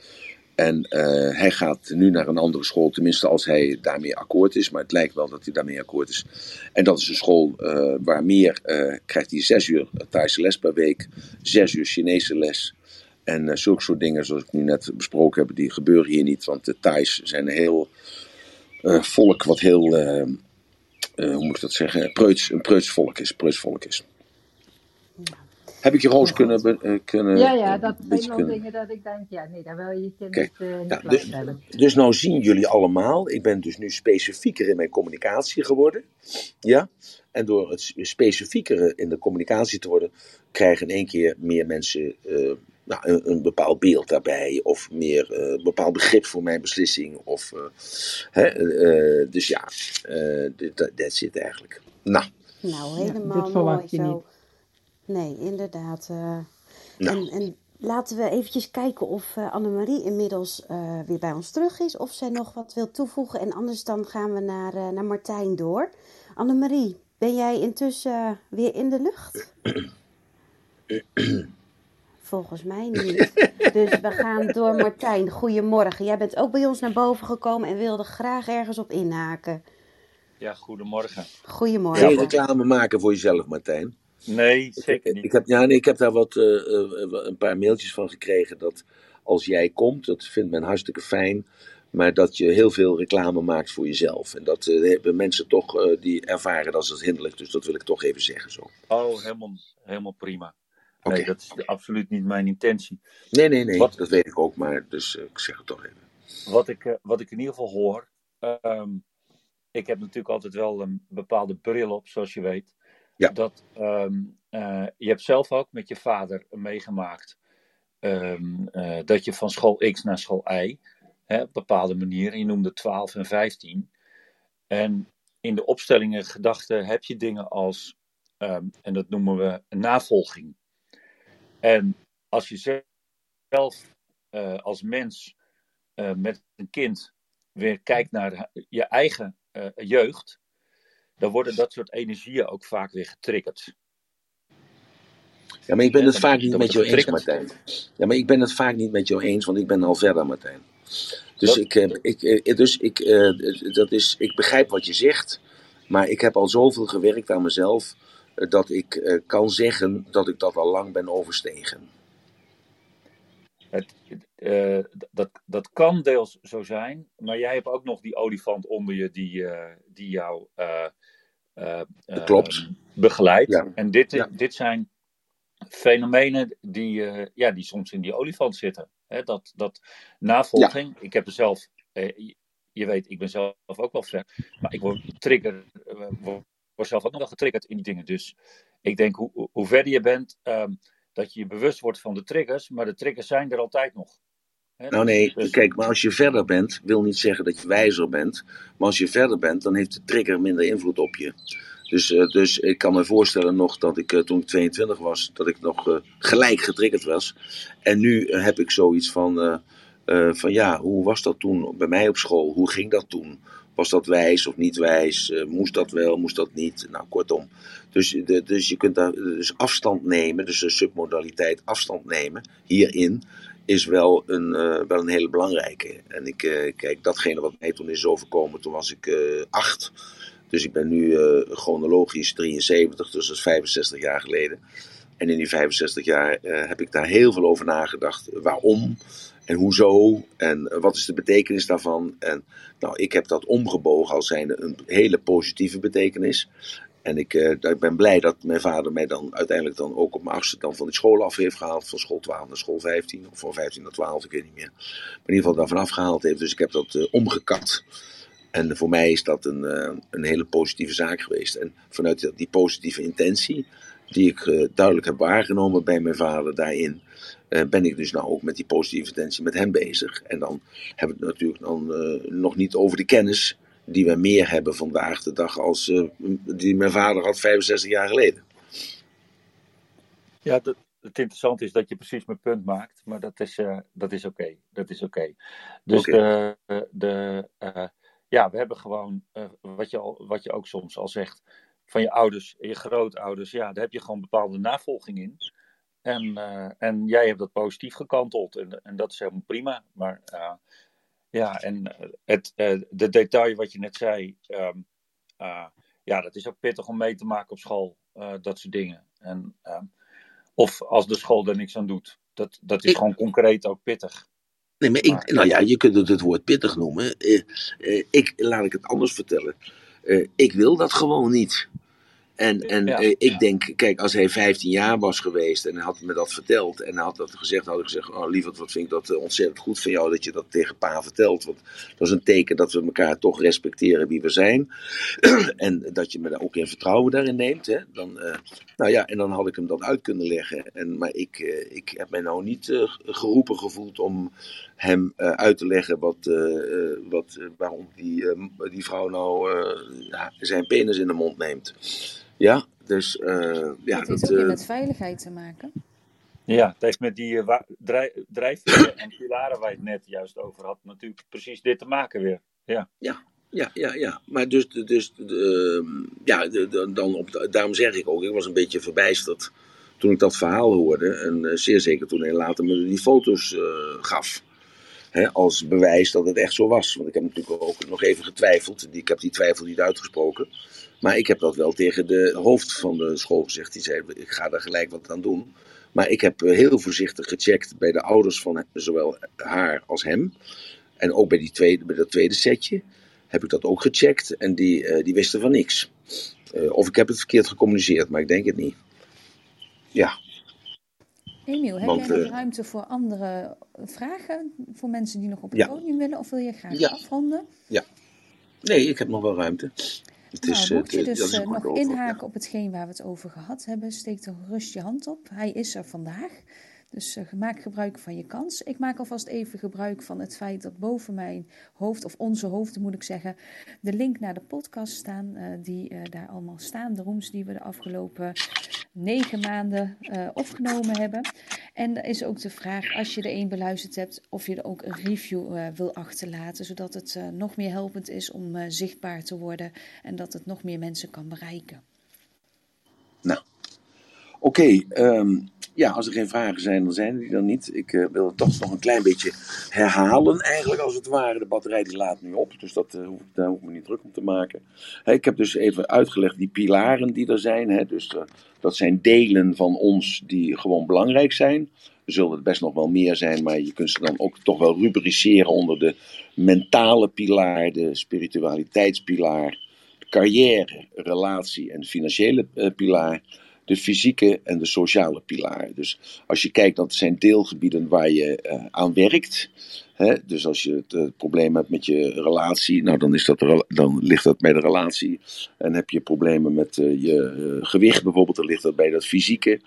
En eh, hij gaat nu naar een andere school, tenminste als hij daarmee akkoord is. Maar het lijkt wel dat hij daarmee akkoord is. En dat is een school eh, waar meer krijgt hij zes uur Thaise les per week, zes uur Chinese les. En zulke soort dingen, zoals ik nu net besproken heb, die gebeuren hier niet. Want de Thais zijn een heel volk wat heel, hoe moet ik dat zeggen, preuts, een preuts volk is. Preuts volk is. Heb ik je Roos kunnen, be- eh, kunnen ja, ja, dat zijn wel kunnen- dingen dat ik denk, ja, nee, daar wil je je kind niet klas dus, hebben. dus nou zien jullie allemaal, ik ben dus nu specifieker in mijn communicatie geworden. Ja? En door het specifieker in de communicatie te worden, krijgen in één keer meer mensen eh, nou, een, een bepaald beeld daarbij. Of meer eh, een bepaald begrip voor mijn beslissing. Of, eh, hè, eh, dus ja, eh, dat zit eigenlijk. Nou, Nou, Ja, helemaal dit verwacht mooi je zo. niet. Nee, inderdaad. eh. Nou. En, en laten we eventjes kijken of eh, Annemarie inmiddels eh, weer bij ons terug is. Of zij nog wat wil toevoegen. En anders dan gaan we naar, eh, naar Martijn door. Annemarie, ben jij intussen weer in de lucht? Volgens mij niet. Dus we gaan door Martijn. Goedemorgen. Jij bent ook bij ons naar boven gekomen en wilde graag ergens op inhaken. Ja, goedemorgen. Goedemorgen. Geen reclame maken voor jezelf, Martijn. Nee, zeker niet. Ik heb, ja, nee, ik heb daar wat, eh, eh, een paar mailtjes van gekregen dat als jij komt, dat vindt men hartstikke fijn, maar dat je heel veel reclame maakt voor jezelf. En dat eh, hebben mensen toch, eh, die ervaren dat als hinderlijk. Dus dat wil ik toch even zeggen zo. Oh, helemaal, helemaal prima. Nee, dat is absoluut niet mijn intentie. Nee, nee, nee, Wat? dat weet ik ook, maar dus eh, ik zeg het toch even. Wat ik, eh, wat ik in ieder geval hoor. ehm, ik heb natuurlijk altijd wel een bepaalde bril op, zoals je weet. Ja. Dat, ehm, eh, je hebt zelf ook met je vader meegemaakt. ehm, eh, dat je van school X naar school Y. Hè, op bepaalde manieren. Je noemde 12 en 15. En in de opstellingen gedachten heb je dingen als. ehm, en dat noemen we navolging. En als je zelf eh, als mens met een kind weer kijkt naar je eigen jeugd, dan worden dat soort energieën ook vaak weer getriggerd. Ja, maar ik ben Ja, het vaak niet met jou eens, Martijn. Ja, maar ik ben het vaak niet met jou eens, want ik ben al verder, Martijn. Dus, Dat- ik, eh, ik, eh, dus ik, eh, dat is, ik begrijp wat je zegt, maar ik heb al zoveel gewerkt aan mezelf, dat ik kan zeggen dat ik dat al lang ben overstegen. Het, dat, dat kan deels zo zijn, maar jij hebt ook nog die olifant onder je die, die jou klopt. begeleidt. Ja. En dit, Ja. dit zijn fenomenen die, eh, ja, die soms in die olifant zitten. Hè, dat, dat navolging, ik heb er zelf, eh, je- weet, ik ben zelf ook wel ver, maar ik word trigger, eh, word, word zelf ook nog wel getriggerd in die dingen. Dus ik denk, hoe, hoe- hoe verder je bent, ehm, dat je je bewust wordt van de triggers, maar de triggers zijn er altijd nog. Hè, Nou nee, dus- kijk, maar als je verder bent, wil niet zeggen dat je wijzer bent. Maar als je verder bent, dan heeft de trigger minder invloed op je. Dus, eh, dus ik kan me voorstellen nog dat ik eh, toen ik 22 was, dat ik nog eh, gelijk getriggerd was. En nu heb ik zoiets van, van ja, hoe was dat toen bij mij op school? Hoe ging dat toen? Was dat wijs of niet wijs? Moest dat wel, moest dat niet? Nou, kortom. Dus, de, dus je kunt daar dus afstand nemen, dus de submodaliteit afstand nemen hierin is wel een, eh, wel een hele belangrijke. En ik, eh, kijk, datgene wat mij toen is overkomen, toen was ik eh, acht. Dus ik ben nu chronologisch 73, dus dat is 65 jaar geleden. En in die 65 jaar heb ik daar heel veel over nagedacht. Waarom en hoezo en wat is de betekenis daarvan. En nou, ik heb dat omgebogen als zijnde een hele positieve betekenis. En ik, eh, ik ben blij dat mijn vader mij dan uiteindelijk dan ook op mijn achtste dan van die school af heeft gehaald. Van school 12 naar school 15. Of van 15 naar 12, ik weet niet meer. Maar in ieder geval daarvan afgehaald heeft. Dus ik heb dat eh, omgekat. En voor mij is dat een, eh, een hele positieve zaak geweest. En vanuit die, positieve intentie, die ik duidelijk heb waargenomen bij mijn vader daarin, ben ik dus nou ook met die positieve intentie met hem bezig. En dan hebben we het natuurlijk dan nog niet over de kennis die we meer hebben vandaag de dag als eh, die mijn vader had 65 jaar geleden. Ja, dat, het interessante is dat je precies mijn punt maakt, maar dat is, eh, dat is oké. Dat is oké. Dus de, de, eh, ja, we hebben gewoon, wat, je al, wat je ook soms al zegt, van je ouders en je grootouders, ja, daar heb je gewoon bepaalde navolging in. En, en jij hebt dat positief gekanteld en, en dat is helemaal prima. Maar ja, en eh, het, eh, de detail wat je net zei, ehm, eh, ja, dat is ook pittig om mee te maken op school, dat soort dingen. En, ehm, of als de school er niks aan doet. Dat, dat is Ik- gewoon concreet ook pittig. Nee, maar ik, nou ja, je kunt het het woord pittig noemen. Ik, laat ik het anders vertellen. Ik wil dat gewoon niet. En, en Ja. eh, ik denk, kijk, als hij 15 jaar was geweest en hij had me dat verteld en hij had dat gezegd, had ik gezegd, oh lieverd, wat vind ik dat eh, ontzettend goed van jou dat je dat tegen pa vertelt. Want dat is een teken dat we elkaar toch respecteren wie we zijn. en dat je me daar ook in vertrouwen daarin neemt. Hè? Dan, eh, nou ja, en dan had ik hem dat uit kunnen leggen. En, maar ik, ik heb mij nou niet geroepen gevoeld om hem eh, uit te leggen wat, wat, waarom die, eh, die vrouw nou eh, zijn penis in de mond neemt. Ja, dus eh, ja, dat heeft dat, ook weer eh, met veiligheid te maken. Ja, het heeft met die eh, drijf, drijfveren en pilaren waar je het net juist over had, natuurlijk precies dit te maken weer. Ja, Ja, ja, ja. Maar dus, dus ehm, ja, de- de- dan op, daarom zeg ik ook, ik was een beetje verbijsterd toen ik dat verhaal hoorde. En zeer zeker toen hij later me die foto's eh, gaf. Hè, als bewijs dat het echt zo was. Want ik heb natuurlijk ook nog even getwijfeld. Ik heb die twijfel niet uitgesproken. Maar ik heb dat wel tegen de hoofd van de school gezegd. Die zei, ik ga daar gelijk wat aan doen. Maar ik heb heel voorzichtig gecheckt bij de ouders van zowel haar als hem. En ook bij, die tweede, bij dat tweede setje heb ik dat ook gecheckt. En die, uh, die wisten van niks. Uh, of ik heb het verkeerd gecommuniceerd, maar ik denk het niet. Ja. Emiel, heb jij nog uh, ruimte voor andere vragen? Voor mensen die nog op het ja. podium willen? Of wil je graag ja. afronden? Ja. Nee, ik heb nog wel ruimte. Het nou, is, mocht je dus uh, nog inhaken ja. op hetgeen waar we het over gehad hebben, steek er gerust je hand op. Hij is er vandaag. Dus uh, maak gebruik van je kans. Ik maak alvast even gebruik van het feit dat boven mijn hoofd, of onze hoofden moet ik zeggen, de link naar de podcast staan. Uh, die uh, daar allemaal staan. De rooms die we de afgelopen negen maanden opgenomen hebben. En er is ook de vraag, als je er één beluisterd hebt, of je er ook een review wil achterlaten. Zodat het nog meer helpend is om zichtbaar te worden. En dat het nog meer mensen kan bereiken. Nou, oké. Um ja, als er geen vragen zijn, dan zijn die dan niet. Ik uh, wil het toch nog een klein beetje herhalen, eigenlijk als het ware. De batterij die laat nu op, dus dat, uh, daar hoef ik me niet druk om te maken. Ik heb dus even uitgelegd die pilaren die er zijn. Dus uh, dat zijn delen van ons die gewoon belangrijk zijn. Er zullen het best nog wel meer zijn, maar je kunt ze dan ook toch wel rubriceren onder de mentale pilaar, de spiritualiteitspilaar, carrière, relatie en financiële pilaar de fysieke en de sociale pilaar. Dus als je kijkt, dat zijn deelgebieden waar je uh, aan werkt. Hè? Dus als je het uh, probleem hebt met je relatie, nou dan, is dat, dan ligt dat bij de relatie. En heb je problemen met uh, je gewicht bijvoorbeeld, dan ligt dat bij dat fysieke.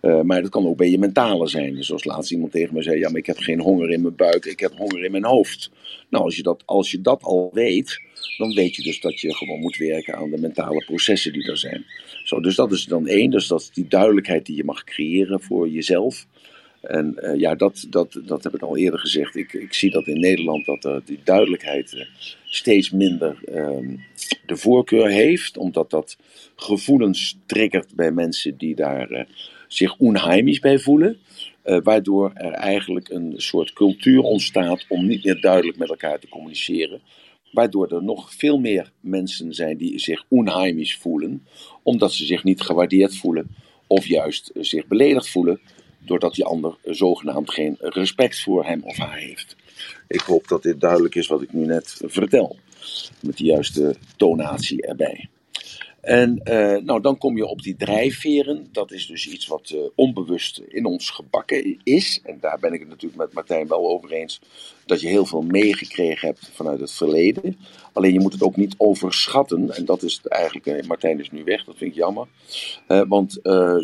maar dat kan ook bij je mentale zijn. Dus zoals laatst iemand tegen me zei: Ja, maar ik heb geen honger in mijn buik, ik heb honger in mijn hoofd. Nou, als je dat, als je dat al weet, dan weet je dus dat je gewoon moet werken aan de mentale processen die er zijn. Zo, dus dat is dan één, dus dat is die duidelijkheid die je mag creëren voor jezelf. En uh, ja, dat, dat, dat heb ik al eerder gezegd. Ik, ik zie dat in Nederland dat uh, die duidelijkheid uh, steeds minder ehm, de voorkeur heeft, omdat dat gevoelens triggert bij mensen die daar zich onheimisch bij voelen. waardoor er eigenlijk een soort cultuur ontstaat om niet meer duidelijk met elkaar te communiceren. Waardoor er nog veel meer mensen zijn die zich onheimisch voelen, omdat ze zich niet gewaardeerd voelen of juist zich beledigd voelen, doordat die ander zogenaamd geen respect voor hem of haar heeft. Ik hoop dat dit duidelijk is wat ik nu net vertel, met de juiste tonatie erbij. En uh, nou, dan kom je op die drijfveren. Dat is dus iets wat uh, onbewust in ons gebakken is. En daar ben ik het natuurlijk met Martijn wel over eens. Dat je heel veel meegekregen hebt vanuit het verleden. Alleen je moet het ook niet overschatten. En dat is eigenlijk. Uh, Martijn is nu weg, dat vind ik jammer. want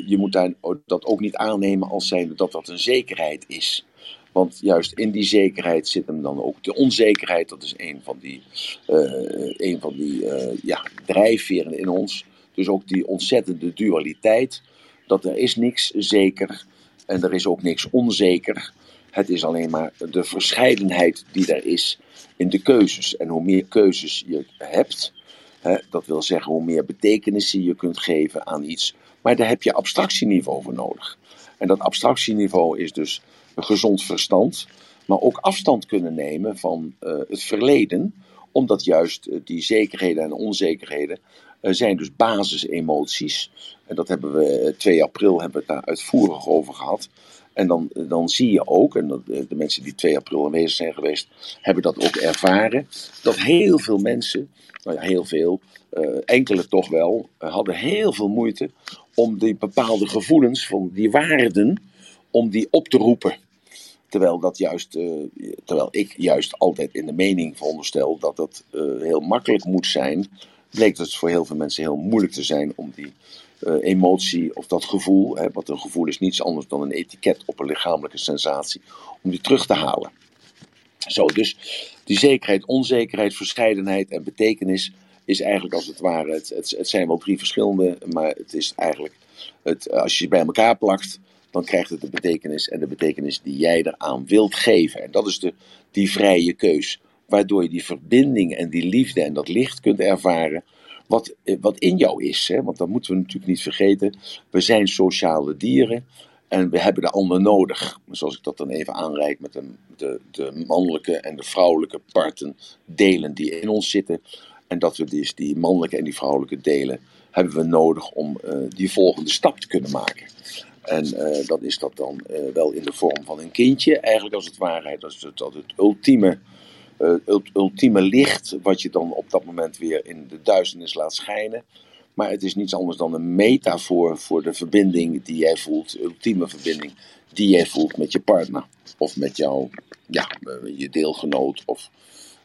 je moet daar, dat ook niet aannemen als zijnde dat dat een zekerheid is. Want juist in die zekerheid zit hem dan ook de onzekerheid. Dat is een van die, uh, van die uh, ja, drijfveren in ons. Dus ook die ontzettende dualiteit. Dat er is niks zeker en er is ook niks onzeker. Het is alleen maar de verscheidenheid die er is in de keuzes. En hoe meer keuzes je hebt, hè, dat wil zeggen hoe meer betekenissen je kunt geven aan iets. Maar daar heb je abstractieniveau voor nodig. En dat abstractieniveau is dus gezond verstand, maar ook afstand kunnen nemen van uh, het verleden, omdat juist uh, die zekerheden en onzekerheden uh, zijn dus basisemoties. En dat hebben we 2 april hebben we het daar uitvoerig over gehad. En dan, dan zie je ook, en dat, de mensen die 2 april aanwezig zijn geweest, hebben dat ook ervaren, dat heel veel mensen, nou heel veel, enkele toch wel, hadden heel veel moeite om die bepaalde gevoelens van die waarden, om die op te roepen. Terwijl, dat juist, uh, terwijl ik juist altijd in de mening veronderstel dat het uh, heel makkelijk moet zijn, bleek het voor heel veel mensen heel moeilijk te zijn om die uh, emotie of dat gevoel, hè, wat een gevoel is niets anders dan een etiket op een lichamelijke sensatie, om die terug te halen. Zo, dus die zekerheid, onzekerheid, verscheidenheid en betekenis is eigenlijk als het ware, het, het, het zijn wel drie verschillende, maar het is eigenlijk, het, als je ze bij elkaar plakt, dan krijgt het de betekenis en de betekenis die jij eraan wilt geven. En dat is de, die vrije keus, waardoor je die verbinding en die liefde en dat licht kunt ervaren, wat, wat in jou is. Hè? Want dat moeten we natuurlijk niet vergeten. We zijn sociale dieren. En we hebben de ander nodig. Zoals ik dat dan even aanreik met de, de, de mannelijke en de vrouwelijke parten, delen die in ons zitten. En dat we dus die mannelijke en die vrouwelijke delen hebben we nodig om uh, die volgende stap te kunnen maken. En uh, dan is dat dan uh, wel in de vorm van een kindje, eigenlijk als het ware. Dat is het, dat het ultieme, ultieme licht, wat je dan op dat moment weer in de duisternis laat schijnen. Maar het is niets anders dan een metafoor voor de verbinding die jij voelt, de ultieme verbinding die jij voelt met je partner. Of met jouw, ja, je deelgenoot of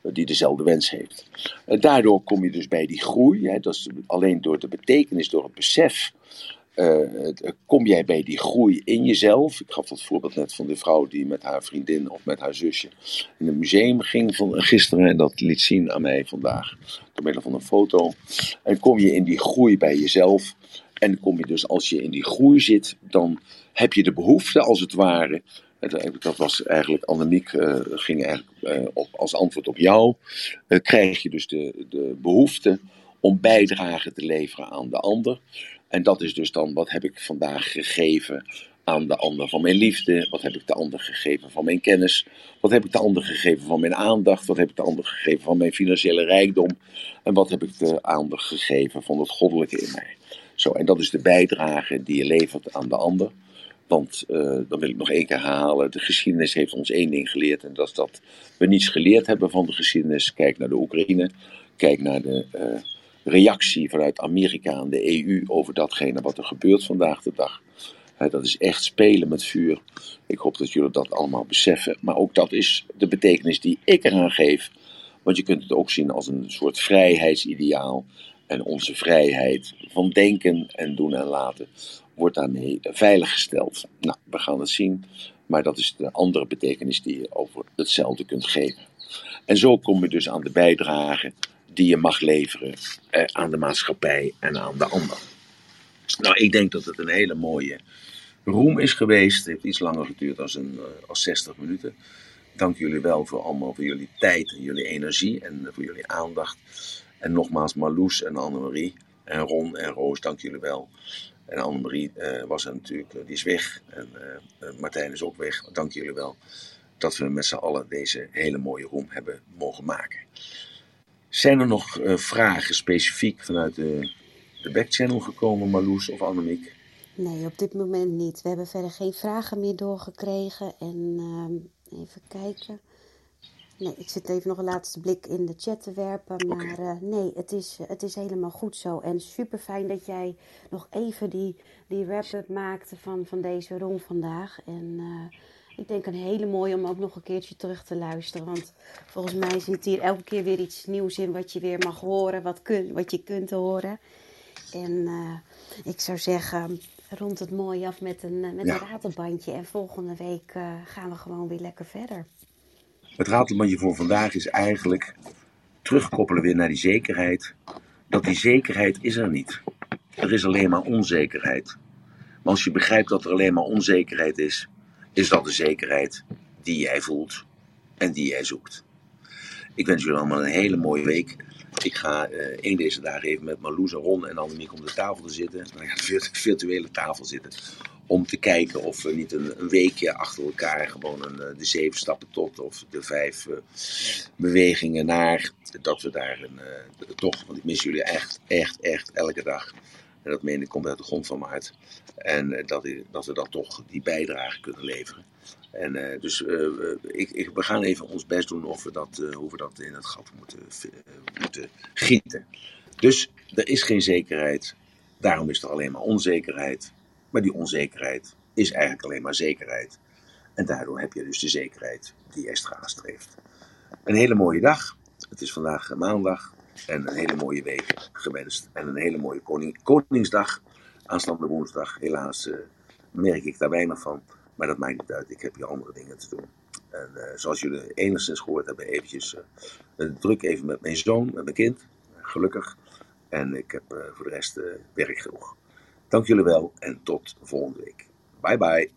die dezelfde wens heeft. Daardoor kom je dus bij die groei. Hè, dat is alleen door de betekenis, door het besef uh, kom jij bij die groei in jezelf. Ik gaf dat voorbeeld net van de vrouw die met haar vriendin of met haar zusje in een museum ging van, gisteren. En dat liet zien aan mij vandaag door middel van een foto. En kom je in die groei bij jezelf. En kom je dus als je in die groei zit, dan heb je de behoefte als het ware. Dat was eigenlijk, Annemiek uh, ging eigenlijk op, als antwoord op jou. krijg je dus de, de behoefte om bijdrage te leveren aan de ander. En dat is dus dan, wat heb ik vandaag gegeven aan de ander van mijn liefde? Wat heb ik de ander gegeven van mijn kennis? Wat heb ik de ander gegeven van mijn aandacht? Wat heb ik de ander gegeven van mijn financiële rijkdom? En wat heb ik de ander gegeven van het goddelijke in mij? Zo, en dat is de bijdrage die je levert aan de ander. Want uh, dan wil ik nog één keer herhalen: de geschiedenis heeft ons één ding geleerd. En dat is dat we niets geleerd hebben van de geschiedenis. Kijk naar de Oekraïne, kijk naar de. Uh, reactie vanuit Amerika en de EU over datgene wat er gebeurt vandaag de dag. dat is echt spelen met vuur. Ik hoop dat jullie dat allemaal beseffen. Maar ook dat is de betekenis die ik eraan geef. Want je kunt het ook zien als een soort vrijheidsideaal. En onze vrijheid van denken en doen en laten wordt daarmee veiliggesteld. Nou, we gaan het zien. Maar dat is de andere betekenis die je over hetzelfde kunt geven. En zo kom je dus aan de bijdrage die je mag leveren eh, aan de maatschappij en aan de ander. Nou, ik denk dat het een hele mooie roem is geweest. Het heeft iets langer geduurd als 60 minuten. Dank jullie wel voor allemaal voor jullie tijd en jullie energie en voor jullie aandacht. En nogmaals Marloes en Annemarie en Ron en Roos, dank jullie wel. En Annemarie uh, was er natuurlijk, die is weg. En Martijn is ook weg. Dank jullie wel dat we met z'n allen deze hele mooie roem hebben mogen maken. Zijn er nog uh, vragen specifiek vanuit de, de backchannel gekomen, Marloes of Annemiek? Nee, op dit moment niet. We hebben verder geen vragen meer doorgekregen. En uh, even kijken. Nee, ik zit even nog een laatste blik in de chat te werpen. Maar okay. uh, nee, het is, het is helemaal goed zo. En super fijn dat jij nog even die, die wrap-up maakte van, van deze rond vandaag. En ik denk een hele mooie om ook nog een keertje terug te luisteren. Want volgens mij zit hier elke keer weer iets nieuws in wat je weer mag horen, wat, kun, wat je kunt horen. En uh, ik zou zeggen, rond het mooi af met een, met ja. een ratelbandje. En volgende week uh, gaan we gewoon weer lekker verder. Het ratelbandje voor vandaag is eigenlijk terugkoppelen weer naar die zekerheid. Dat die zekerheid is er niet. Er is alleen maar onzekerheid. Maar als je begrijpt dat er alleen maar onzekerheid is, is dat de zekerheid die jij voelt en die jij zoekt. Ik wens jullie allemaal een hele mooie week. Ik ga uh, een deze dagen even met Marloes en Ron en Annemiek om de tafel te zitten. Nou ja, virtuele tafel zitten. Om te kijken of we niet een, een weekje achter elkaar gewoon een, de zeven stappen tot of de vijf uh, bewegingen naar. Dat we daar een, uh, toch, want ik mis jullie echt, echt, echt elke dag. En dat meen ik komt uit de grond van mijn hart. En dat, dat we dan toch die bijdrage kunnen leveren. En uh, dus uh, ik, ik, we gaan even ons best doen of we dat, uh, hoe we dat in het gat moeten, moeten gieten. Dus er is geen zekerheid. Daarom is er alleen maar onzekerheid. Maar die onzekerheid is eigenlijk alleen maar zekerheid. En daardoor heb je dus de zekerheid die Estra streeft. Een hele mooie dag. Het is vandaag maandag. En een hele mooie week gewenst. En een hele mooie koning, Koningsdag. Aanstaande woensdag. Helaas uh, merk ik daar weinig van. Maar dat maakt niet uit. Ik heb hier andere dingen te doen. En uh, zoals jullie enigszins gehoord hebben, eventjes uh, druk even met mijn zoon, met mijn kind. Gelukkig. En ik heb voor de rest werk genoeg. Dank jullie wel en tot volgende week. Bye bye.